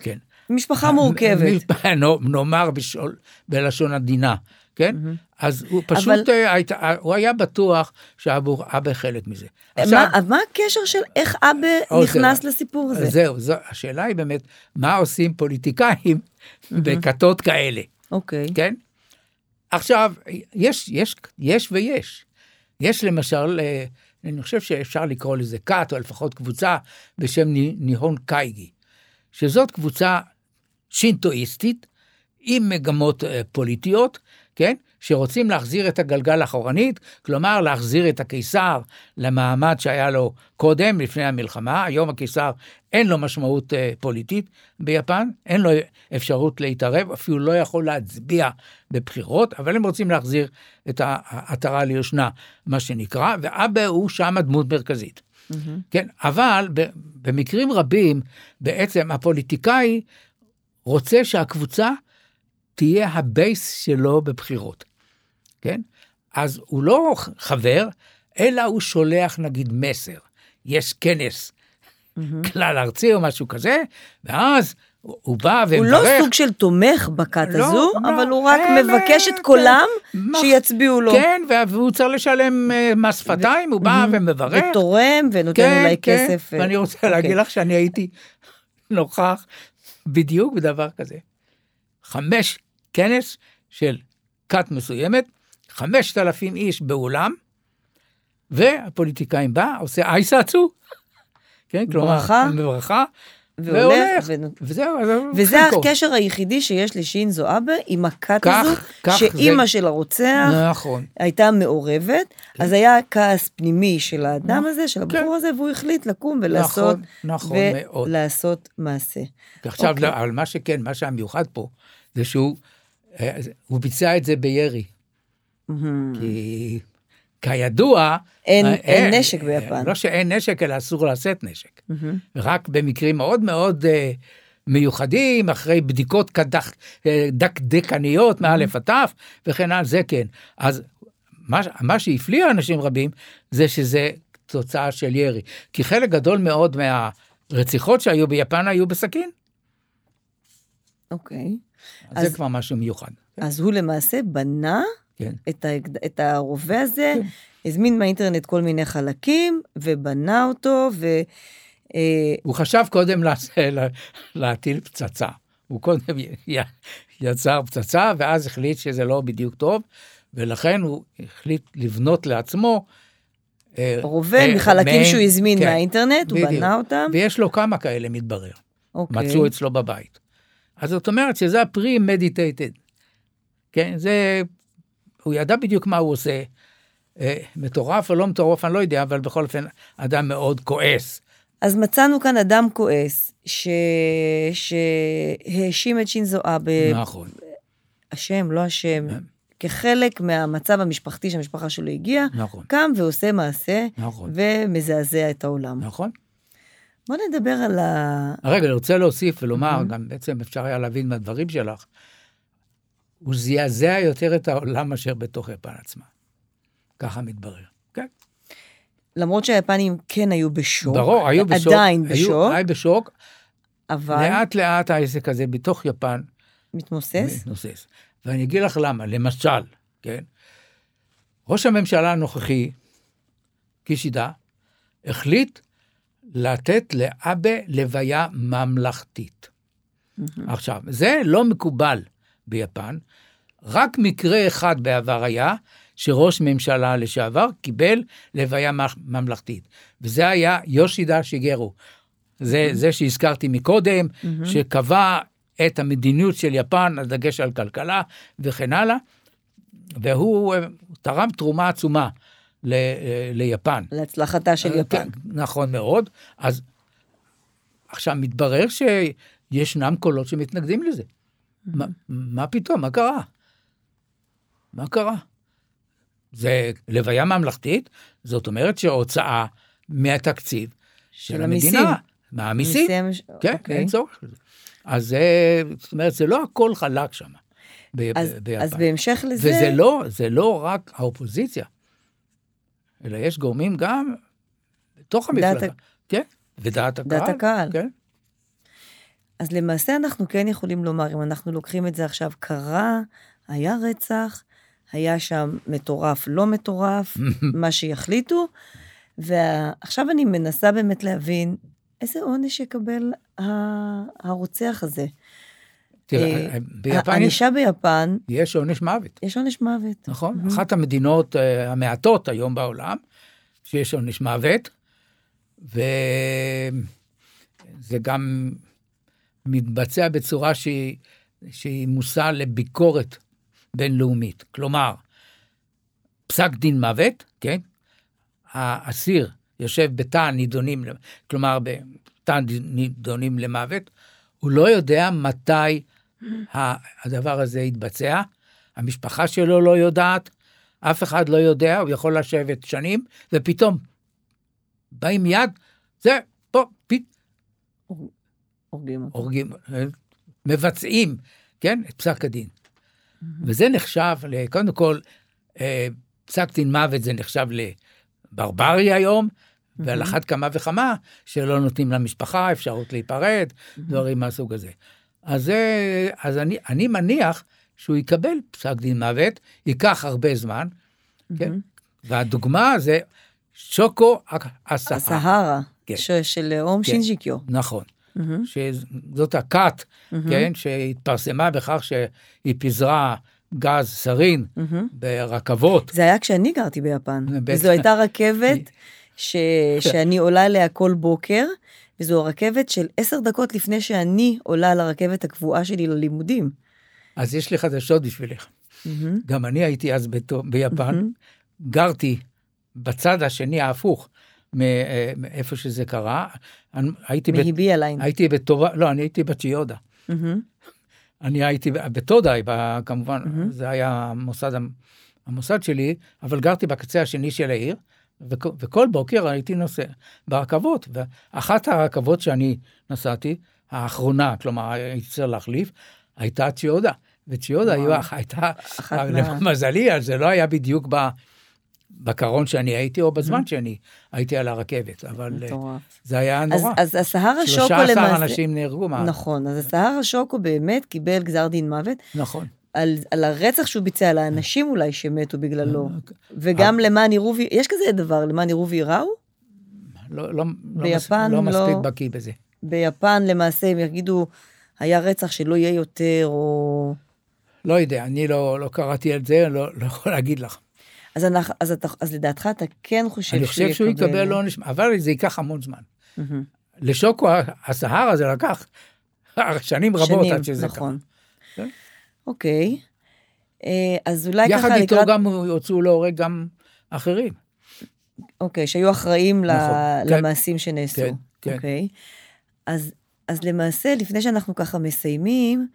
כן. משפחה מורכבת. נאמר בשול, בלשון עדינה, כן? Mm-hmm. אז הוא פשוט, אבל... היית, הוא היה בטוח שאבא חלק מזה. עכשיו, מה, מה הקשר של איך אבא נכנס זה, לסיפור הזה? זהו, זו, השאלה היא באמת, מה עושים פוליטיקאים mm-hmm. בכתות כאלה? אוקיי. Okay. כן? עכשיו, יש, יש, יש ויש. יש למשל, אני חושב שאפשר לקרוא לזה כת, או לפחות קבוצה בשם ניהון קייגי, שזאת קבוצה שינטואיסטית עם מגמות פוליטיות, כן? שרוצים להחזיר את הגלגל אחורנית, כלומר להחזיר את הקיסר למעמד שהיה לו קודם, לפני המלחמה. היום הקיסר אין לו משמעות uh, פוליטית ביפן, אין לו אפשרות להתערב, אפילו לא יכול להצביע בבחירות, אבל הם רוצים להחזיר את העטרה ליושנה, מה שנקרא, ואבא הוא שם הדמות מרכזית. Mm-hmm. כן, אבל במקרים רבים, בעצם הפוליטיקאי רוצה שהקבוצה תהיה הבייס שלו בבחירות. כן? אז הוא לא חבר, אלא הוא שולח נגיד מסר. יש כנס mm-hmm. כלל ארצי או משהו כזה, ואז הוא בא ומברך. הוא לא סוג של תומך בכת לא, הזו, לא, אבל הוא רק אין, מבקש את קולם אין, שיצביעו לו. כן, והוא צריך לשלם מס שפתיים, הוא בא mm-hmm. ומברך. ותורם ונותן כן, אולי כן. כסף. ואני רוצה okay. להגיד לך שאני הייתי נוכח בדיוק בדבר כזה. חמש כנס של כת מסוימת, חמשת אלפים איש באולם, והפוליטיקאים בא, עושה אייסאצו, כן, כלומר, ברכה, ברכה, והולך, ו- וזהו, וזה. הקשר היחידי שיש לשינזו אבה עם הכת כך- הזו, כך שאימא זה- של הרוצח נכון. הייתה מעורבת, אז היה כעס פנימי של האדם הזה, של הבחור כן. הזה, והוא החליט לקום ולעשות, נכון, נכון. ולעשות מעשה. ועכשיו, אוקיי. לא, אבל מה שכן, מה שהמיוחד פה, זה שהוא אה, הוא ביצע את זה בירי. כי כידוע... אין- אה, אין נשק ביפן. לא שאין נשק, אלא אסור לשאת נשק. רק במקרים מאוד מאוד אה, מיוחדים, אחרי בדיקות קדח, אה, דקדקניות מאלף עד תף, וכן הלאה, זה כן. אז מה, מה שהפליא אנשים רבים, זה שזה תוצאה של ירי. כי חלק גדול מאוד מהרציחות שהיו ביפן היו בסכין. אוקיי. אז אז- זה כבר משהו מיוחד. אז הוא למעשה בנה כן. את, האקד... את הרובה הזה, כן. הזמין מהאינטרנט כל מיני חלקים, ובנה אותו, ו... אה, הוא חשב קודם לעש- לה- להטיל פצצה. הוא קודם י- יצר פצצה, ואז החליט שזה לא בדיוק טוב, ולכן הוא החליט לבנות לעצמו. אה, רובה אה, מחלקים מעין- שהוא הזמין כן, מהאינטרנט, הוא בדיוק. בנה אותם. ויש לו כמה כאלה, מתברר. אוקיי. מצאו אצלו בבית. אז זאת אומרת שזה ה-pre-meditated. כן, זה... הוא ידע בדיוק מה הוא עושה. אה, מטורף או לא מטורף, אני לא יודע, אבל בכל אופן, אדם מאוד כועס. אז מצאנו כאן אדם כועס, ש... שהאשים את שינזו אבה, נכון. אשם, לא אשם, כן. כחלק מהמצב המשפחתי שהמשפחה שלו הגיעה, נכון. קם ועושה מעשה, נכון. ומזעזע את העולם. נכון. בוא נדבר על ה... רגע, אני רוצה להוסיף ולומר, גם בעצם אפשר היה להבין מהדברים שלך, הוא זעזע יותר את העולם מאשר בתוך יפן עצמה. ככה מתברר. כן. למרות שהיפנים כן היו בשוק, ברור, היו בשוק. עדיין בשוק, היו בשוק. אבל לאט לאט העסק הזה בתוך יפן מתמוסס. מתנוסס. ואני אגיד לך למה, למשל, כן? ראש הממשלה הנוכחי, קישידה, החליט לתת לאבה לוויה ממלכתית. עכשיו, זה לא מקובל ביפן, רק מקרה אחד בעבר היה שראש ממשלה לשעבר קיבל לוויה ממלכתית, וזה היה יושידה שיגרו. זה, זה שהזכרתי מקודם, שקבע את המדיניות של יפן, הדגש על כלכלה וכן הלאה, והוא אה, תרם תרומה עצומה ל, אה, ליפן. להצלחתה של יפן. כן, נכון מאוד. אז עכשיו מתברר שישנם קולות שמתנגדים לזה. מה, מה פתאום? מה קרה? מה קרה? זה לוויה ממלכתית, זאת אומרת שהוצאה מהתקציב של, של המדינה. המיסים. מהמיסים. מיסים, כן, אוקיי. אין צורך בזה. אז זה, זאת אומרת, זה לא הכל חלק שם, אז. אז בהמשך לזה, וזה לא, זה לא רק האופוזיציה, אלא יש גורמים גם בתוך דעת המפלגה. כן, ודעת הקהל. דעת הקהל. כן, אז למעשה אנחנו כן יכולים לומר, אם אנחנו לוקחים את זה עכשיו, קרה, היה רצח, היה שם מטורף, לא מטורף, מה שיחליטו, ועכשיו אני מנסה באמת להבין איזה עונש יקבל הרוצח הזה. תראה, אה, ביפן יש, הענישה ביפן, יש עונש מוות, יש עונש מוות. נכון? אחת המדינות אה, המעטות היום בעולם, שיש עונש מוות, וזה גם מתבצע בצורה שהיא, שהיא מושא לביקורת בינלאומית. כלומר, פסק דין מוות, כן? האסיר יושב בתא הנידונים, כלומר, בתא נידונים למוות, הוא לא יודע מתי הדבר הזה יתבצע, המשפחה שלו לא יודעת, אף אחד לא יודע, הוא יכול לשבת שנים, ופתאום באים מיד, זה, פה, פית, הורגים. הורגים, מבצעים, כן, את פסק הדין. וזה נחשב, קודם כל, אה, פסק דין מוות זה נחשב לברברי היום, ועל אחת כמה וכמה שלא נותנים למשפחה אפשרות להיפרד, דברים מהסוג הזה. אז, זה- אז אני, אני מניח שהוא יקבל פסק דין מוות, ייקח הרבה זמן, כן? והדוגמה זה שוקו אסהרה. הסהרה, כן. של אום כן. שינג'יקיו. נכון. שזאת הכת, כן, שהתפרסמה בכך שהיא פיזרה גז סרין ברכבות. זה היה כשאני גרתי ביפן. וזו הייתה רכבת ש... שאני עולה אליה כל בוקר, וזו הרכבת של עשר דקות לפני שאני עולה לרכבת הקבועה שלי ללימודים. אז יש לי חדשות בשבילך. מהמם. גם אני הייתי אז ביפן, גרתי בצד השני ההפוך מאיפה שזה קרה. הייתי מהיבי הליין. הייתי בטובה, לא, אני הייתי בצ'יודה. מהמם. אני הייתי ב- בטודאי, ב- כמובן, זה היה המוסד, המ- המוסד שלי, אבל גרתי בקצה השני של העיר, וכ- וכל בוקר הייתי נוסע ברכבות, ואחת הרכבות שאני נסעתי, האחרונה, כלומר, הייתי צריך להחליף, הייתה צ'יודה. וצ'יודה הייתה, למזלי, אז זה לא היה בדיוק ב... בקרון שאני הייתי, או בזמן שאני הייתי על הרכבת, אבל אה. זה היה אז, נורא. אז הסהרה שוקו 13 למעשה... אנשים נהרגו, מה? נכון, אז הסהרה שוקו באמת קיבל גזר דין מוות נכון. על, על הרצח שהוא ביצע, על האנשים אולי שמתו בגללו. אה, וגם למען יראו, ו- יש כזה דבר, למען יראו וייראו? לא, לא, ביפן לא, מס- לא לא- מספיק בקיא בזה. ביפן למעשה הם יגידו, היה רצח שלא יהיה יותר, או... לא יודע, אני לא, לא קראתי על זה, לא, לא יכול להגיד לך. אז, אנחנו, אז, אתה, אז לדעתך אתה כן חושב אני חושב שהוא יקבל עונש, אבל זה ייקח המון זמן. מהמם. לשוקו הסהרה זה לקח שנים רבות שנים, עד שזה נכון. כן. אוקיי. אה, אז אולי קרה. יחד ככה איתו לקראת... גם הוצאו להורג גם אחרים. אוקיי, שהיו אחראים נכון, כן. למעשים שנעשו. כן, כן. אוקיי. אז, אז למעשה, לפני שאנחנו ככה מסיימים,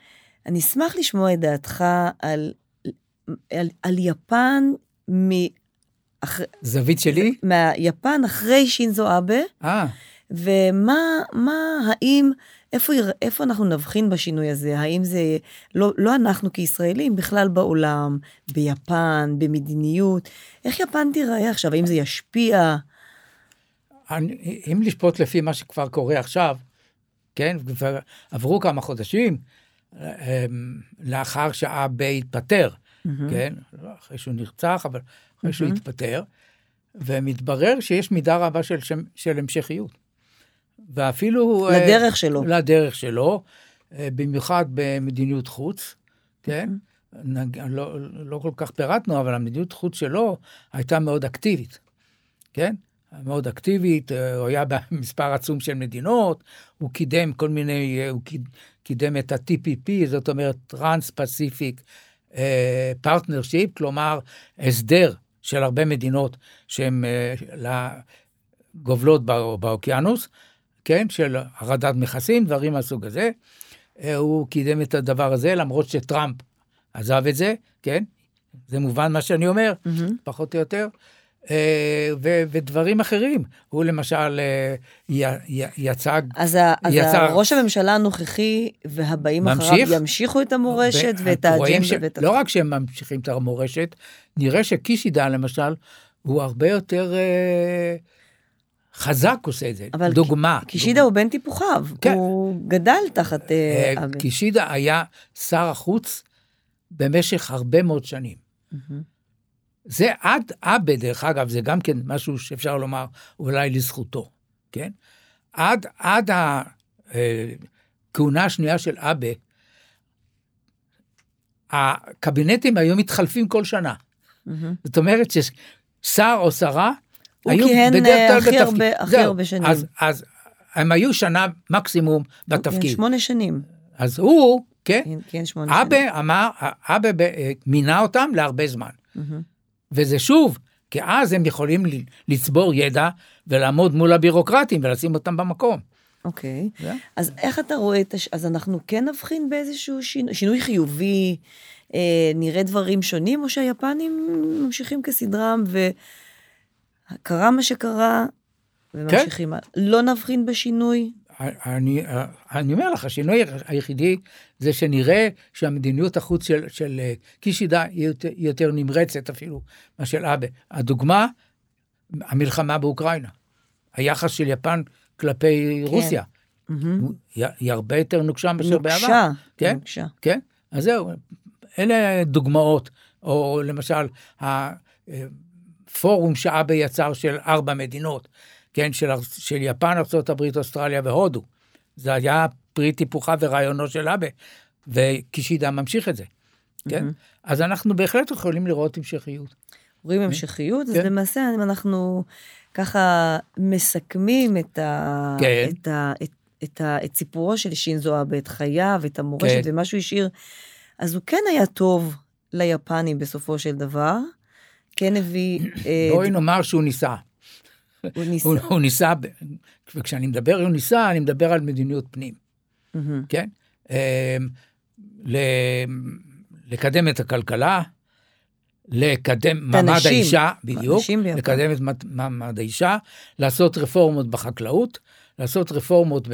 אני אשמח לשמוע את דעתך על, על, על יפן מ... אח... זווית שלי? מהיפן אחרי שינזו אבה, אה, ומה, מה, האם, איפה, איפה אנחנו נבחין בשינוי הזה? האם זה, לא, לא אנחנו כישראלים, בכלל בעולם, ביפן, במדיניות, איך יפן תיראה עכשיו? האם זה ישפיע? אני, אם לשפוט לפי מה שכבר קורה עכשיו, כן, כבר עברו כמה חודשים אה, לאחר שאבא התפטר, כן, לא אחרי שהוא נרצח, אבל אחרי שהוא התפטר, ומתברר שיש מידה רבה של, של, של המשכיות. ואפילו... אה, לדרך שלו. לדרך שלו, אה, במיוחד במדיניות חוץ, כן? נג... לא, לא כל כך פירטנו, אבל המדיניות חוץ שלו הייתה מאוד אקטיבית, כן? מאוד אקטיבית, אה, הוא היה במספר עצום של מדינות, הוא קידם כל מיני, אה, הוא קיד- קידם את ה-TPP, זאת אומרת Trans-Pacific אה, Partnership, כלומר הסדר של הרבה מדינות שהן אה, גובלות בא- באוקיינוס, כן, של הורדת מכסים, דברים מהסוג הזה. אה, הוא קידם את הדבר הזה, למרות שטראמפ עזב את זה, כן? זה מובן מה שאני אומר, פחות או יותר. אה, ו- ודברים אחרים. הוא למשל אה, י- י- יצג... אז, ה, אז יצר- ראש הממשלה הנוכחי והבאים ממשיך. אחריו ימשיכו את המורשת ו- ואת רואים ש- האג'נדה ואת... לא רק שהם ממשיכים את המורשת, נראה שקישידה למשל, הוא הרבה יותר אה, חזק עושה את זה. אבל דוגמה. קישידה הוא בן טיפוחיו, כן. הוא גדל תחת אבה. קישידה היה שר החוץ במשך הרבה מאוד שנים. זה עד אבה, דרך אגב, זה גם כן משהו שאפשר לומר אולי לזכותו, כן? עד, עד הכהונה השנייה של אבה, הקבינטים היו מתחלפים כל שנה. מהמם. זאת אומרת ששר או שרה הוא היו כיהן, בדרך אה, כלל הכי בתפקיד. הרבה- הכי זהו. הרבה שנים. אז, אז הם היו שנה מקסימום בתפקיד. שמונה שנים. אז הוא, כן, כן, כן, שמונה שנים. אבא אמר, אבא אה, מינה אותם להרבה זמן. מהמם. וזה שוב, כי אז הם יכולים לצבור ידע ולעמוד מול הבירוקרטים ולשים אותם במקום. אוקיי. זה? אז איך אתה רואה את הש... אז אנחנו כן נבחין באיזשהו שינוי, שינוי חיובי, אה, נראה דברים שונים, או שהיפנים ממשיכים כסדרם, וקרה מה שקרה, וממשיכים. כן. לא נבחין בשינוי? אני, אני אומר לך, השינוי היחידי זה שנראה שהמדיניות החוץ של, של אה, קישידה היא יותר, יותר נמרצת אפילו מאשר אבא. הדוגמה, המלחמה באוקראינה. היחס של יפן כלפי כן. רוסיה. מהמם. היא, היא הרבה יותר נוקשה מאשר בעבר. נוקשה. כן? נוקשה. כן, אז זהו, אלה דוגמאות, או למשל, הפורום שאבא יצר של ארבע מדינות, כן, של, של יפן, ארה"ב, אוסטרליה והודו. זה היה פרי טיפוחה ורעיונו של אבא, וקישידה ממשיך את זה, כן? אז אנחנו בהחלט יכולים לראות המשכיות. רואים המשכיות, אז כן. למעשה אם אנחנו ככה מסכמים את, ה, כן. את, ה, את, את, ה, את סיפורו של שינזו אבה, את חייו, את המורשת כן. ומה שהוא השאיר, אז הוא כן היה טוב ליפנים בסופו של דבר. כן הביא... אה, בואי נאמר שהוא ניסה. הוא ניסה. הוא, הוא ניסה, וכשאני מדבר הוא ניסה, אני מדבר על מדיניות פנים, מהמם. כן? ל- לקדם את הכלכלה, לקדם מעמד הנשים. האישה, בדיוק. לקדם את מעמד האישה, לעשות רפורמות בחקלאות, לעשות רפורמות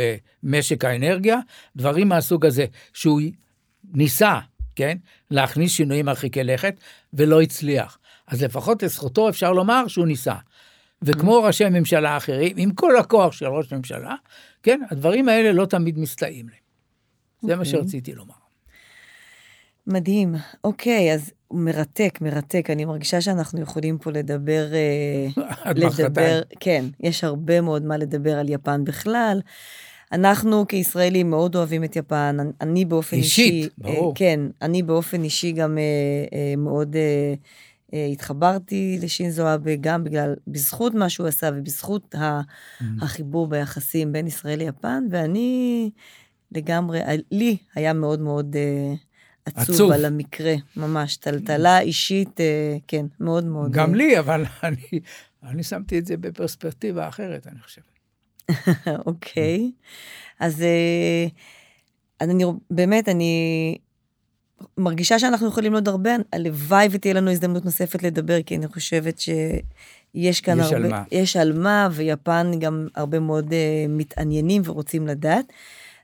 במשק האנרגיה, דברים מהסוג הזה, שהוא ניסה, כן, להכניס שינויים מרחיקי לכת, ולא הצליח. אז לפחות לזכותו אפשר לומר שהוא ניסה. וכמו ראשי ממשלה אחרים, עם כל הכוח של ראש ממשלה, כן, הדברים האלה לא תמיד מסתייעים להם. זה מה אוקיי. שרציתי לומר. מדהים. אוקיי, אז מרתק, מרתק. אני מרגישה שאנחנו יכולים פה לדבר... אה, עד לדבר. כן, יש הרבה מאוד מה לדבר על יפן בכלל. אנחנו כישראלים מאוד אוהבים את יפן, אני- באופן אישית, אישי, ברור. אה, כן, אני באופן אישי גם אה, אה, מאוד אה, התחברתי לשינזו אבה, גם בגלל, בזכות מה שהוא עשה ובזכות ה, Mm. החיבור ביחסים בין ישראל ליפן, ואני לגמרי, לי היה מאוד מאוד אה, עצוב, עצוב. על המקרה, ממש, טלטלה אישית, אה, כן, מאוד מאוד. גם אה, לי, אבל אני, אני שמתי את זה בפרספקטיבה אחרת, אני חושב. אוקיי. אז אה, אז אני באמת, אני מרגישה שאנחנו יכולים עוד הרבה, הלוואי ותהיה לנו הזדמנות נוספת לדבר, כי אני חושבת שיש כאן יש הרבה... על מה. יש על מה, ויפן גם הרבה מאוד אה, מתעניינים ורוצים לדעת.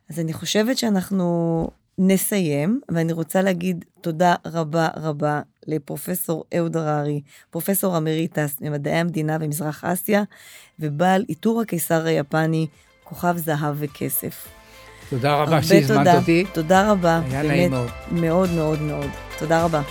אז אני חושבת שאנחנו נסיים, ואני רוצה להגיד תודה רבה רבה לפרופסור אהוד הררי, פרופסור אמריטס ממדעי המדינה במזרח אסיה, ובעל עיטור הקיסר היפני, כוכב זהב וכסף. תודה רבה שהזמנת. אותי. תודה רבה. היה נעים מאוד. מאוד מאוד מאוד. תודה רבה.